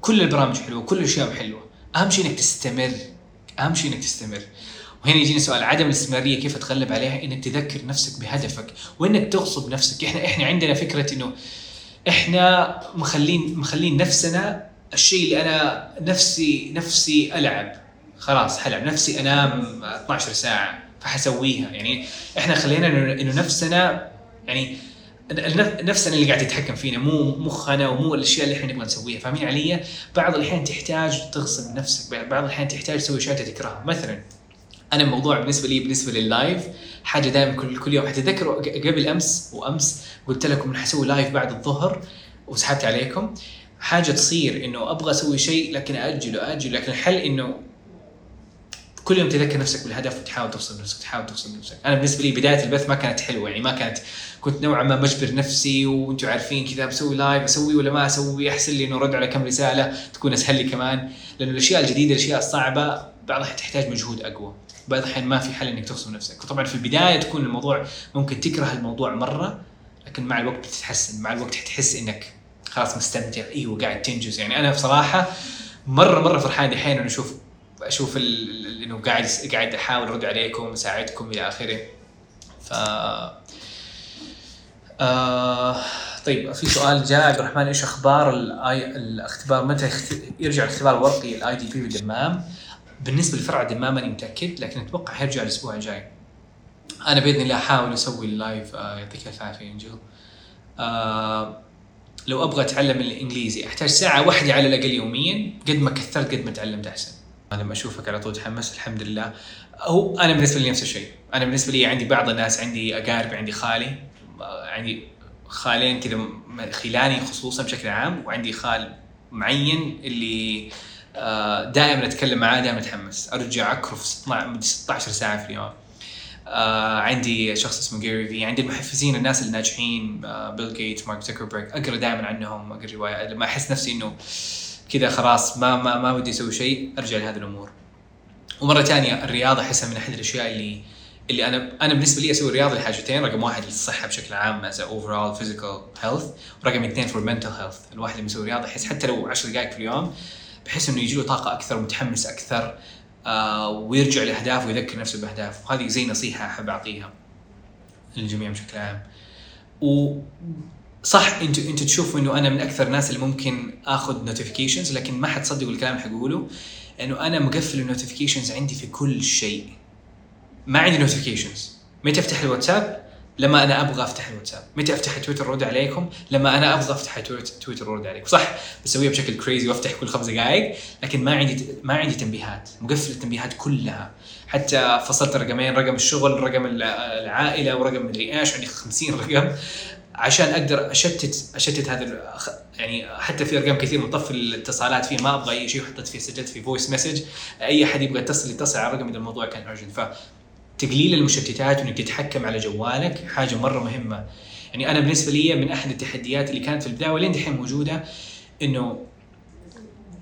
كل البرامج حلوة كل الأشياء حلوة. أهم شيء إنك تستمر. أهم شيء إنك تستمر. وهنا يجيني سؤال عدم الاستمرارية كيف اتغلب عليها؟ إنك تذكر نفسك بهدفك وإنك تغصب نفسك. إحنا إحنا عندنا فكرة إنه إحنا مخلين مخلين نفسنا الشيء اللي أنا نفسي نفسي ألعب. خلاص حلعب نفسي أنام 12 ساعة فحسويها. يعني إحنا خلينا انه نفسنا يعني نفسنا اللي قاعد يتحكم فينا مو مخنا ومو الأشياء اللي إحنا نبغى نسويها فاهمين علي؟ بعض الأحيان تحتاج تغصب نفسك بعض الأحيان تحتاج تسوي أشياء تكرهها. مثلا أنا الموضوع بالنسبة لي بالنسبة لل live حاجة دائما كل كل يوم. حتتذكروا قبل أمس وأمس قلت لكم إني حسوي live بعد الظهر وسحبت عليكم. حاجة تصير إنه أبغى أسوي شيء لكن اجله أجله لكن الحل إنه كل يوم تذكر نفسك بالهدف وتحاول توصل نفسك تحاول توصل نفسك. أنا بالنسبة لي بداية البث ما كانت حلوة يعني ما كانت كنت نوعا ما مجبر نفسي وأنتم عارفين كذا بسوي live أسوي ولا ما أسوي؟ أحسن لي إنه أرد على كم رسالة تكون أسهل لي كمان. لأنه الأشياء الجديدة الأشياء الصعبة بعض الأحيان تحتاج مجهود أقوى. بعض الأحيان ما في حل إنك تغصب نفسك. وطبعا في البداية تكون الموضوع ممكن تكره الموضوع مرة لكن مع الوقت بتتحسن مع الوقت حتحس إنك خلاص مستمتع. إيوه قاعد تنجز. يعني أنا بصراحة مرة مرة فرحان دحين إنه أشوف أشوف إنه قاعد قاعد أحاول أرد عليكم أساعدكم إلى آخره ف آه طيب في سؤال جاء عبد الرحمن إيش أخبار الاي الاختبار متى يرجع الاختبار الورقي ال IDP بالدمام؟ بالنسبة لفرع الدمام ماني متأكد لكن أتوقع حيرجع الأسبوع الجاي. أنا بإذن الله أحاول أسوي ال live آه يعطيك ألف عافية أنجل. آه لو أبغى أتعلم الإنجليزي أحتاج ساعة واحدة على الأقل يوميا قد ما كثرت قد ما تعلمت أحسن. لما أشوفك على طول تحمس الحمد لله. هو أنا بالنسبة لي نفس الشيء. أنا بالنسبة لي عندي بعض الناس عندي أقارب عندي خالي. عندي خالين كذا خلاني خصوصا بشكل عام وعندي خال معين اللي آه، دائما أتكلم معاه دائما أتحمس. أرجع اكرف 16 16 ساعة في اليوم. آه عندي شخص اسمه جيري في عندي المحفزين الناس الناجحين بيل جيتس مارك زكربرج أقرأ دائما عنهم أقرأ روايات لما أحس نفسي إنه كذا خلاص ما ما ما ودي أسوي شيء أرجع لهذه الأمور. ومرة ثانية الرياضة أحسها من أحد الأشياء اللي اللي أنا أنا بالنسبة لي أسوي الرياضه لحاجتين رقم واحد للصحه بشكل عام as overall physical health ورقم اثنين for mental health الواحد اللي يسوي رياضة يحس حتى لو 10 دقائق في اليوم بحس إنه يجي له طاقة أكثر ومتحمس أكثر آه ويرجع لاهدافه ويذكر نفسه باهدافه وهذه زي نصيحة أحب أعطيها للجميع بشكل عام. و صح أنتوا أنتوا تشوفوا إنه أنا من أكثر الناس اللي ممكن آخذ notifications لكن ما حتصدقوا الكلام اللي حقوله إنه أنا مقفل ال notifications عندي في كل شيء. ما عندي notifications متى أفتح الواتساب؟ لما أنا أبغى أفتح الواتساب. متى أفتح تويتر ارد عليكم؟ لما أنا أبغى أفتح تويتر ارد عليكم. صح بسويها بشكل crazy وأفتح كل خمس دقائق لكن ما عندي ما عندي تنبيهات. مقفل التنبيهات كلها. حتى فصلت رقمين رقم الشغل رقم العائلة ورقم مدري إيش. عندي 50 رقم. عشان أقدر اشتت أشتت هذا يعني حتى في أرقام كثير مطفي الاتصالات فيه ما أبغى أي شيء وحطيت فيه سجلت في voice message أي أحد يبغى يتصل يتصل على الرقم إذا الموضوع كان urgent ف تقليل المشتتات وإنك تتحكم على جوالك حاجة مرة مهمة. يعني أنا بالنسبة لي من أحد التحديات اللي كانت في البداية ولين دحين موجودة إنه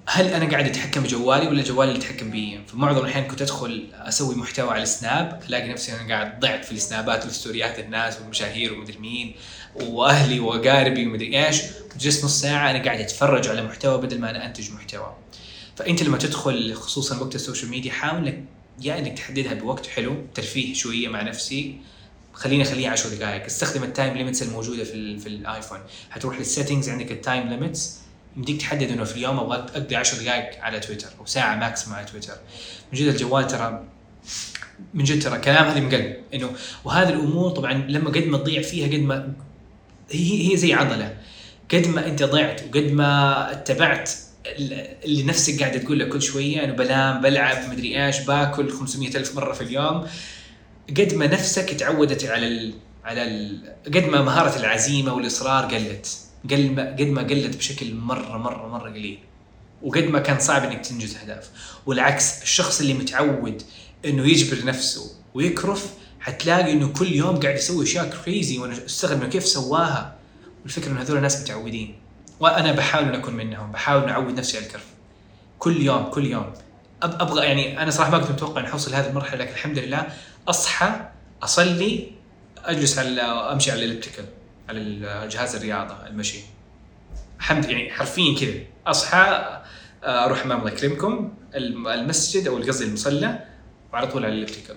هل أنا قاعد أتحكم بجوالي ولا جوالي اللي يتحكم بي؟ في معظم الأحيان كنت أدخل أسوي محتوى على السناب ألاقي نفسي أنا قاعد ضعت في السنابات والستوريات الناس والمشاهير ومدري مين وأهلي وأقاربي ومدري إيش. جلست نص ساعة أنا قاعد أتفرج على محتوى بدل ما أنا أنتج محتوى. فأنت لما تدخل خصوصا وقت ال social media حاول انك يا إنك تحددها بوقت حلو ترفيه شوية مع نفسي. خليني أخليها 10 دقائق استخدم ال time limits الموجودة في في الايفون حتروح لل settings عندك ال time limits يمديك تحدد إنه في اليوم أبغى اقضي 10 دقائق على تويتر أو ساعة maximum على تويتر. من جد الجوال ترى من جد ترى كلام هذه من قلب انه وهذه الأمور طبعا لما قد ما تضيع فيها قد ما هي هي زي عضلة. قد ما أنت ضعت وقد ما اتبعت اللي نفسك قاعدة تقول لك كل شوية إنه بنام بلعب مدري إيش باكل 500 ألف مرة في اليوم. قد ما نفسك تعودت على ال على ال قد ما مهارة العزيمة والإصرار قلت. قد ما قد ما قلت بشكل مره مره مرة قليل. وقد ما كان صعب إنك تنجز أهداف. والعكس الشخص اللي متعود إنه يجبر نفسه ويكرف حتلاقي إنه كل يوم قاعد يسوي أشياء كريزي وأنا أستغرب إنه كيف سواها. والفكرة انه هذول الناس متعودين. وأنا بحاول أن أكون منهم بحاول أعود نفسي على الكرف. كل يوم كل يوم. أبغى يعني أنا صراحة ما كنت متوقع ان أوصل لهذه المرحلة لكن الحمد لله أصحى أصلي أجلس على أمشي على الإلكتريكال. على جهاز الرياضة المشي الحمد يعني حرفيا كذا. أصحى أروح أمام الله يكرمكم المسجد أو قصدي المصلى وعلى طول على الالكتريكال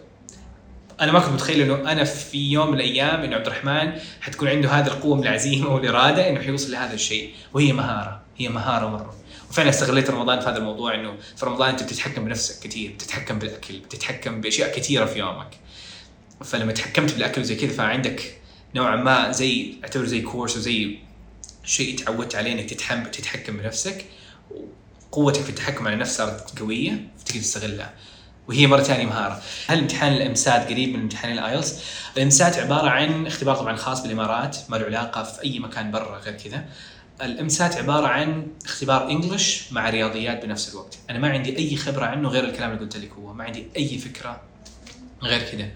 أنا ما كنت متخيل إنه أنا في يوم من الأيام إنه عبد الرحمن حتكون عنده هذه القوة من العزيمة والإرادة إنه حيوصل لهذا الشيء وهي مهارة هي مهارة مرة. وفعلا استغليت رمضان في هذا الموضوع إنه في رمضان أنت بتتحكم بنفسك كثير بتتحكم بالأكل بتتحكم بأشياء كثيرة في يومك. فلما تحكمت بالأكل زي كذا فعندك نوعا ما زي اعتبر زي كورس وزي شيء تعودت عليه إنك تتحكم بنفسك وقوتك في التحكم على النفس صارت قوية فتقدر تستغلها وهي مرة ثانية مهارة. هل امتحان الامسات قريب من امتحان الايلتس؟ الامسات عبارة عن اختبار طبعا خاص بالإمارات ما له علاقة في أي مكان برا غير كذا. الامسات عبارة عن اختبار إنجلش مع رياضيات بنفس الوقت، أنا ما عندي أي خبرة عنه غير الكلام اللي قلت لك هو، ما عندي أي فكرة غير كذا.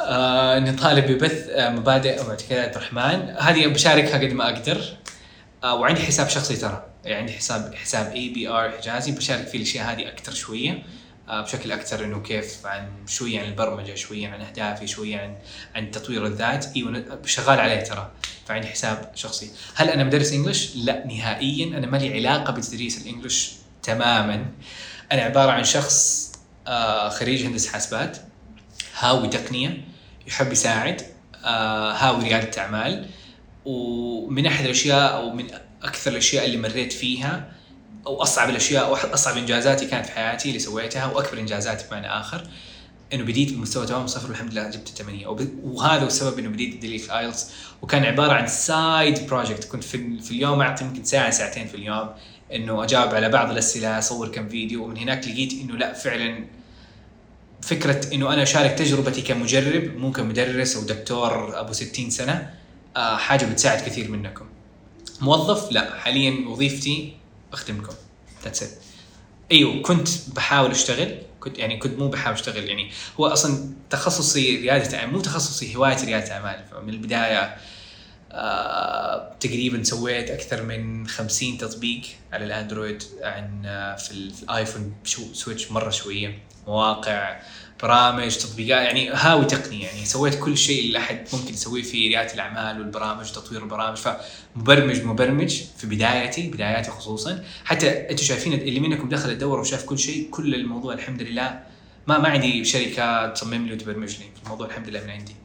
آه إني طالب ببث آه مبادئ ومعتقدات الرحمن، هذه بشاركها قد ما أقدر. آه وعندي حساب شخصي ترى، يعني عندي حساب حساب IBR حجازي. بشارك فيه الأشياء هذه أكثر شوية. آه، بشكل أكثر إنه كيف عن شوية عن البرمجة شوية عن أهدافي شوية عن عن تطوير الذات. إيوه شغال عليه ترى. فعندي حساب شخصي. هل أنا مدرس English؟ لا نهائيا. أنا ما لي علاقة بتدريس ال English تماما. أنا عبارة عن شخص آه، خريج هندسة حاسبات. هاوي تقنية يحب يساعد آه، هاوي ريادة أعمال. ومن أحد الأشياء أو من أكثر الأشياء اللي مريت فيها أو أصعب الأشياء أو أصعب إنجازاتي كانت في حياتي اللي سويتها واكبر انجازاتي بمعنى آخر إنه بديت بمستوى تمام صفر والحمد لله جبت الثمانية. وهذا هو السبب إنه بديت الدليل في IELTS وكان عبارة عن side project كنت في, في اليوم أعطي يمكن ساعة ساعتين في اليوم إنه أجاوب على بعض الأسئلة أصور كم فيديو. ومن هناك لقيت إنه لا فعلا فكرة إنه أنا أشارك تجربتي كمجرب مو كمدرس أو دكتور أبو 60 سنة آه، حاجة بتساعد كثير منكم. موظف؟ لا حاليا وظيفتي اخدمكم that's it أيوه كنت بحاول أشتغل كنت يعني كنت مو بحاول أشتغل يعني هو أصلا تخصصي ريادة أعمال مو تخصصي هوايتي ريادة أعمال. فمن البداية آه تقريبا سويت أكثر من 50 تطبيق على الأندرويد عن آه في, ال- في الآيفون سويت ش مرة شوية. مواقع برامج تطبيقات يعني هاوي تقنية يعني سويت كل شيء اللي أحد ممكن يسويه في ريادة الأعمال والبرامج تطوير البرامج فمبرمج مبرمج في بدايتي بداياتي خصوصا. حتى أنتم شايفين اللي منكم دخل الدورة وشاف كل شيء كل الموضوع الحمد لله. ما ما عندي شركة تصمم لي وتبرمج لي الموضوع الحمد لله من عندي.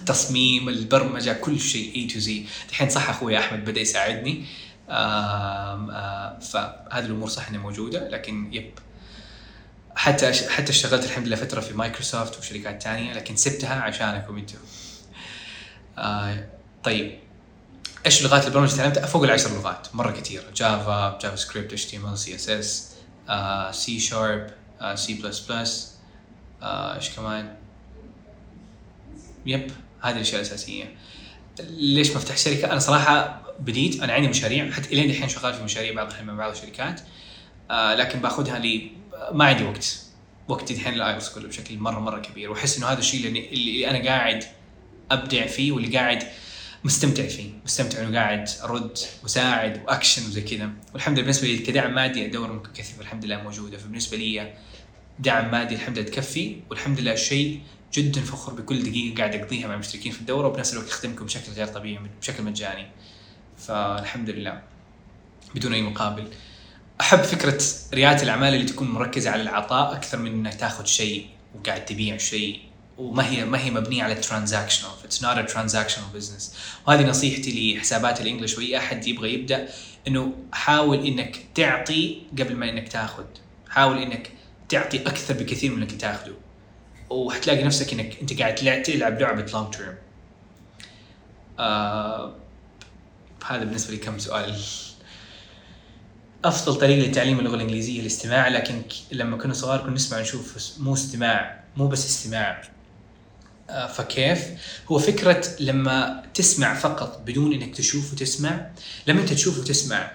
التصميم البرمجة كل شيء A to Z الحين صح أخوي أحمد بدأ يساعدني. آم فهذه الأمور صح إنها موجودة لكن yep. حتى حتى اشتغلت الحمد لله فترة في مايكروسوفت وشركات تانية لكن سبتها عشانكم أنتم آه طيب إيش لغات البرمجه اللي تعلمتها؟ فوق العشر لغات مرة كثيره جافا جافا سكريبت اتش تي ام ال سي اس اس سي شارب سي بلس بلس إيش كمان؟ yep هذه الأشياء الأساسية ليش ما افتح شركة؟ أنا صراحة بديت أنا عندي مشاريع حتى الين الحين شغال في مشاريع بعض الحين مع بعض الشركات آه لكن باخذها لي ما عندي وقت. وقتي الحين ال IELTS كله بشكل مرة مرة كبير. وأحس إنه هذا الشيء اللي, أنا قاعد أبدع فيه واللي قاعد مستمتع فيه. مستمتع إنه قاعد أرد وساعد وأكشن وزي كذا. والحمد لله بالنسبة لي كدعم مادي الدوره ممكن كثير. الحمد لله موجودة. فبالنسبة لي دعم مادي الحمد لله تكفي. والحمد لله شيء جدا فخور بكل دقيقة قاعد أقضيها مع المشتركين في الدورة. وبنفس الوقت أخدمكم بشكل غير طبيعي بشكل مجاني. فالحمد لله. بدون أي مقابل. أحب فكرة ريادة الأعمال اللي تكون مركزة على العطاء أكثر من إنك تاخذ شيء وقاعد تبيع شيء. وما هي ما هي مبنية على transactional it's not a transactional business وهذه نصيحتي لحسابات ال English وأي أحد يبغى يبدأ إنه حاول إنك تعطي قبل ما إنك تاخذ. حاول إنك تعطي أكثر بكثير من إنك تاخذه وحتلاقي نفسك إنك أنت قاعد تلعب لعبة لونج تيرم آه هذا بالنسبة لي كم سؤال. أفضل طريقة لتعليم اللغة الإنجليزية الاستماع لكن لما كنا صغار كنا نسمع نشوف بس- مو استماع مو بس استماع. آه، فكيف؟ هو فكرة لما تسمع فقط بدون إنك تشوف وتسمع لما أنت تشوف وتسمع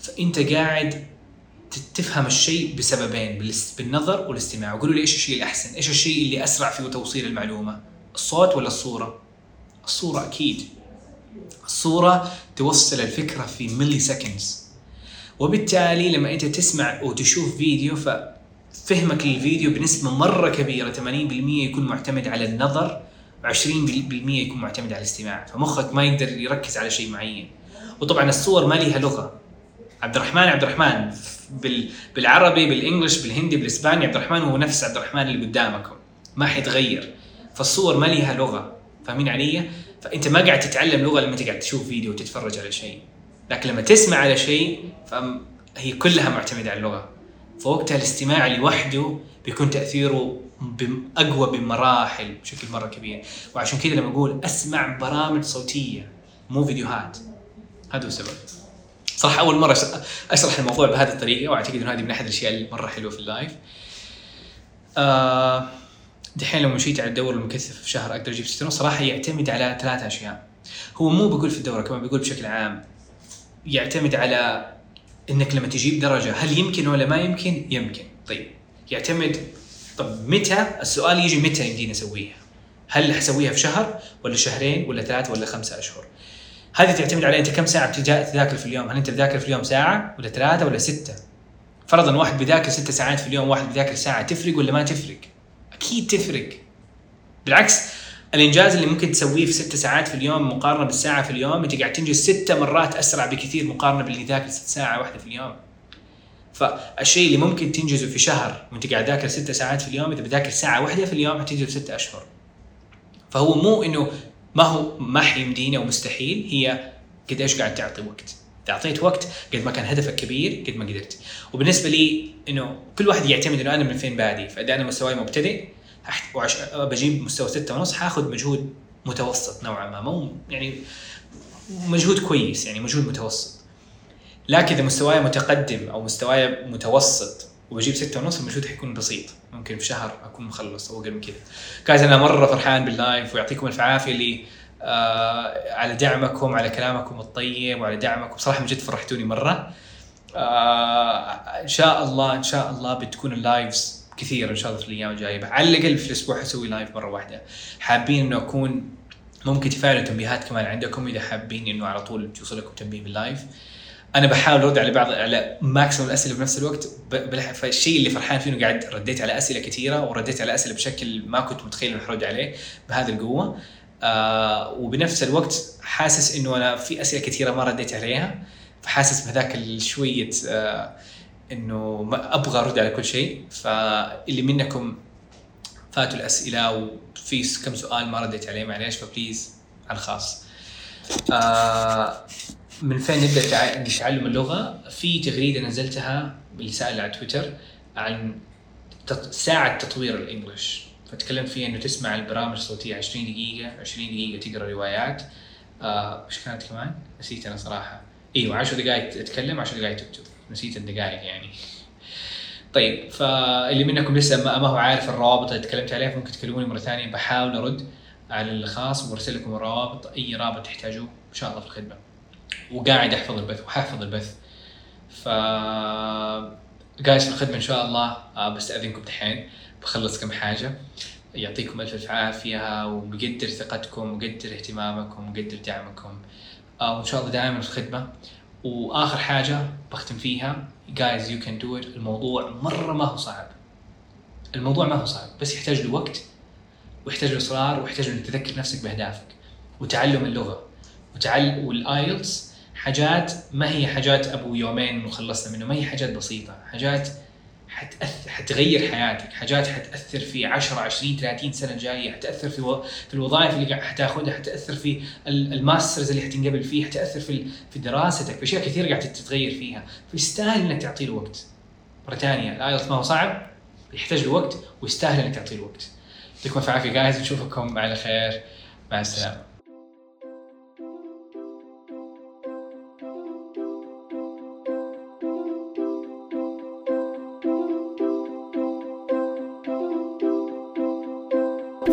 فأنت قاعد تفهم الشيء بسببين بالنظر والاستماع. وقولوا لي إيش الشيء الأحسن؟ إيش الشيء اللي أسرع في توصيل المعلومة؟ الصوت ولا الصورة؟ الصورة أكيد. الصورة توصل الفكرة في ملي سكندز وبالتالي لما انت تسمع وتشوف فيديو ففهمك للفيديو بنسبة مرة كبيرة 80% يكون معتمد على النظر و20% يكون معتمد على الاستماع. فمخك ما يقدر يركز على شيء معين. وطبعا الصور ما لها لغة. عبد الرحمن عبد الرحمن. بال... بالعربي بالإنجلش بالهندي بالإسباني عبد الرحمن هو نفس عبد الرحمن اللي قدامكم ما حيتغير. فالصور ما لها لغة. فاهمين علي؟ فأنت ما قاعد تتعلم لغة لما انت قاعد تشوف فيديو وتتفرج على شيء. لكن لما تسمع على شيء فهي كلها معتمدة على اللغة. فوقتها الاستماع لوحده بيكون تأثيره أقوى بمراحل بشكل مرة كبير. وعشان كذا لما أقول أسمع برامج صوتية مو فيديوهات هذا هو السبب. صراحة أول مرة أش- أشرح الموضوع بهذه الطريقة وأعتقد أنه هذه من أحد الأشياء المرة حلوة في اللايف. آه دحين لو مشيت على الدورة المكثفة في شهر أقدر أجيب 60 صراحة يعتمد على ثلاث أشياء. هو مو بيقول في الدورة كمان بيقول بشكل عام. يعتمد على إنك لما تجيب درجة هل يمكن ولا ما يمكن؟ يمكن، طيب يعتمد طب متى؟ السؤال يجي متى يمديني أسويها؟ هل حسويها في شهر ولا شهرين ولا ثلاثة ولا خمسة أشهر؟ هذه تعتمد على أنت كم ساعة بتجا- تذاكر في اليوم؟ هل أنت بتذاكر في اليوم ساعة ولا ثلاثة ولا ستة؟ فرضا واحد بيذاكر ستة ساعات في اليوم واحد بيذاكر ساعة تفرق ولا ما تفرق؟ أكيد تفرق بالعكس الإنجاز اللي ممكن تسويه في ست ساعات في اليوم مقارنة بالساعة في اليوم أنت قاعد تنجز ست مرات أسرع بكثير مقارنة باللي ذاكر ست ساعة واحدة في اليوم. فالشيء اللي ممكن تنجزه في شهر وأنت قاعد ذاكر ست ساعات في اليوم إذا بذاكر ساعة واحدة في اليوم حتنجز في ست أشهر. فهو مو إنه ما هو ما حيمدينا ومستحيل هي قد إيش قاعد تعطي وقت. إذا أعطيت وقت قد ما كان هدفك كبير قد ما قدرت. وبالنسبة لي إنه كل واحد يعتمد إنه أنا من فين بادي، فإذا أنا مستواي مبتدئ. بجيب مستوى ستة ونص حاخذ مجهود متوسط نوعا ما. مو يعني مجهود كويس يعني مجهود متوسط. لكن إذا مستواي متقدم أو مستواي متوسط وبجيب ستة ونص المجهود حيكون بسيط. ممكن في شهر أكون مخلص أو أقل من كذا. جايز أنا مرة فرحان بال live ويعطيكم الف عافية اللي آه على دعمكم على كلامكم الطيب وعلى دعمكم. صراحة من جد فرحتوني مرة. آه إن شاء الله إن شاء الله بتكون ال lives كثيره إن شاء الله في الأيام الجاية. على الاقل في الأسبوع حسوي live مرة واحدة. حابين إنه أكون ممكن تفعلوا تنبيهات كمان عندكم إذا حابين إنه على طول يوصلكم تنبيه بال live أنا بحاول أرد على بعض على maximum الأسئلة بنفس الوقت. فالشيء اللي فرحان فيه إنه قاعد رديت على أسئلة كثيرة ورديت على أسئلة بشكل ما كنت متخيل إنه حرد عليه بهذه القوة. آه وبنفس الوقت حاسس إنه أنا في أسئلة كثيرة ما رديت عليها. فحاسس بهذاك الشويه آه إنه ما أبغى أرد على كل شيء. فاللي منكم فاتوا الأسئلة وفي كم سؤال ما رديت عليه معليش فبليز على الخاص. آه من فين نبدأ تع- تعلم اللغة؟ في تغريدة نزلتها بالرساله على تويتر عن ساعة تطوير الإنجليش. فتكلمت فيها إنه تسمع البرامج الصوتية 20 دقيقة 20 دقيقة تقرأ روايات. آه، إيش كانت كمان؟ نسيت أنا صراحة. إيوه 10 دقائق تتكلم 10 دقائق تكتب. نسيت الدقائق يعني. طيب فاللي منكم لسه ما هو عارف الروابط اللي تكلمت عليها ممكن تكلموني مرة ثانية. بحاول ارد على الخاص وارسل لكم الروابط أي رابط تحتاجوه إن شاء الله في الخدمة. وقاعد أحفظ البث وحافظ البث. ف جايز في الخدمة إن شاء الله آه، بستأذنكم دحين. بخلص كم حاجة. يعطيكم ألف ألف عافية ومقدر ثقتكم ومقدر اهتمامكم ومقدر دعمكم. آه، وإن شاء الله دائما في الخدمة. وآخر حاجة بختم فيها. Guys you can do it. الموضوع مرة ما هو صعب. الموضوع ما هو صعب. بس يحتاج له وقت ويحتاج له إصرار ويحتاج إنك تذكر نفسك بأهدافك وتعلم اللغة وتعلم وال IELTS حاجات ما هي حاجات أبو يومين وخلصنا منه. ما هي حاجات بسيطة. حاجات حتأثر حتغير حياتك حاجات حتأثر في 10 20 30 سنة الجاية حتأثر في و... في الوظائف اللي حتاخذها حتأثر في ال- ال masters اللي حتنقبل فيه حتأثر في. في دراستك في أشياء كثير قاعد تتغير فيها. فيستاهل إنك تعطي له وقت. مرة ثانية الايلتس ما هو صعب يحتاج له وقت ويستاهل إنك تعطي له وقت. يعطيكم الف عافية جايز نشوفكم على خير. مع السلامة.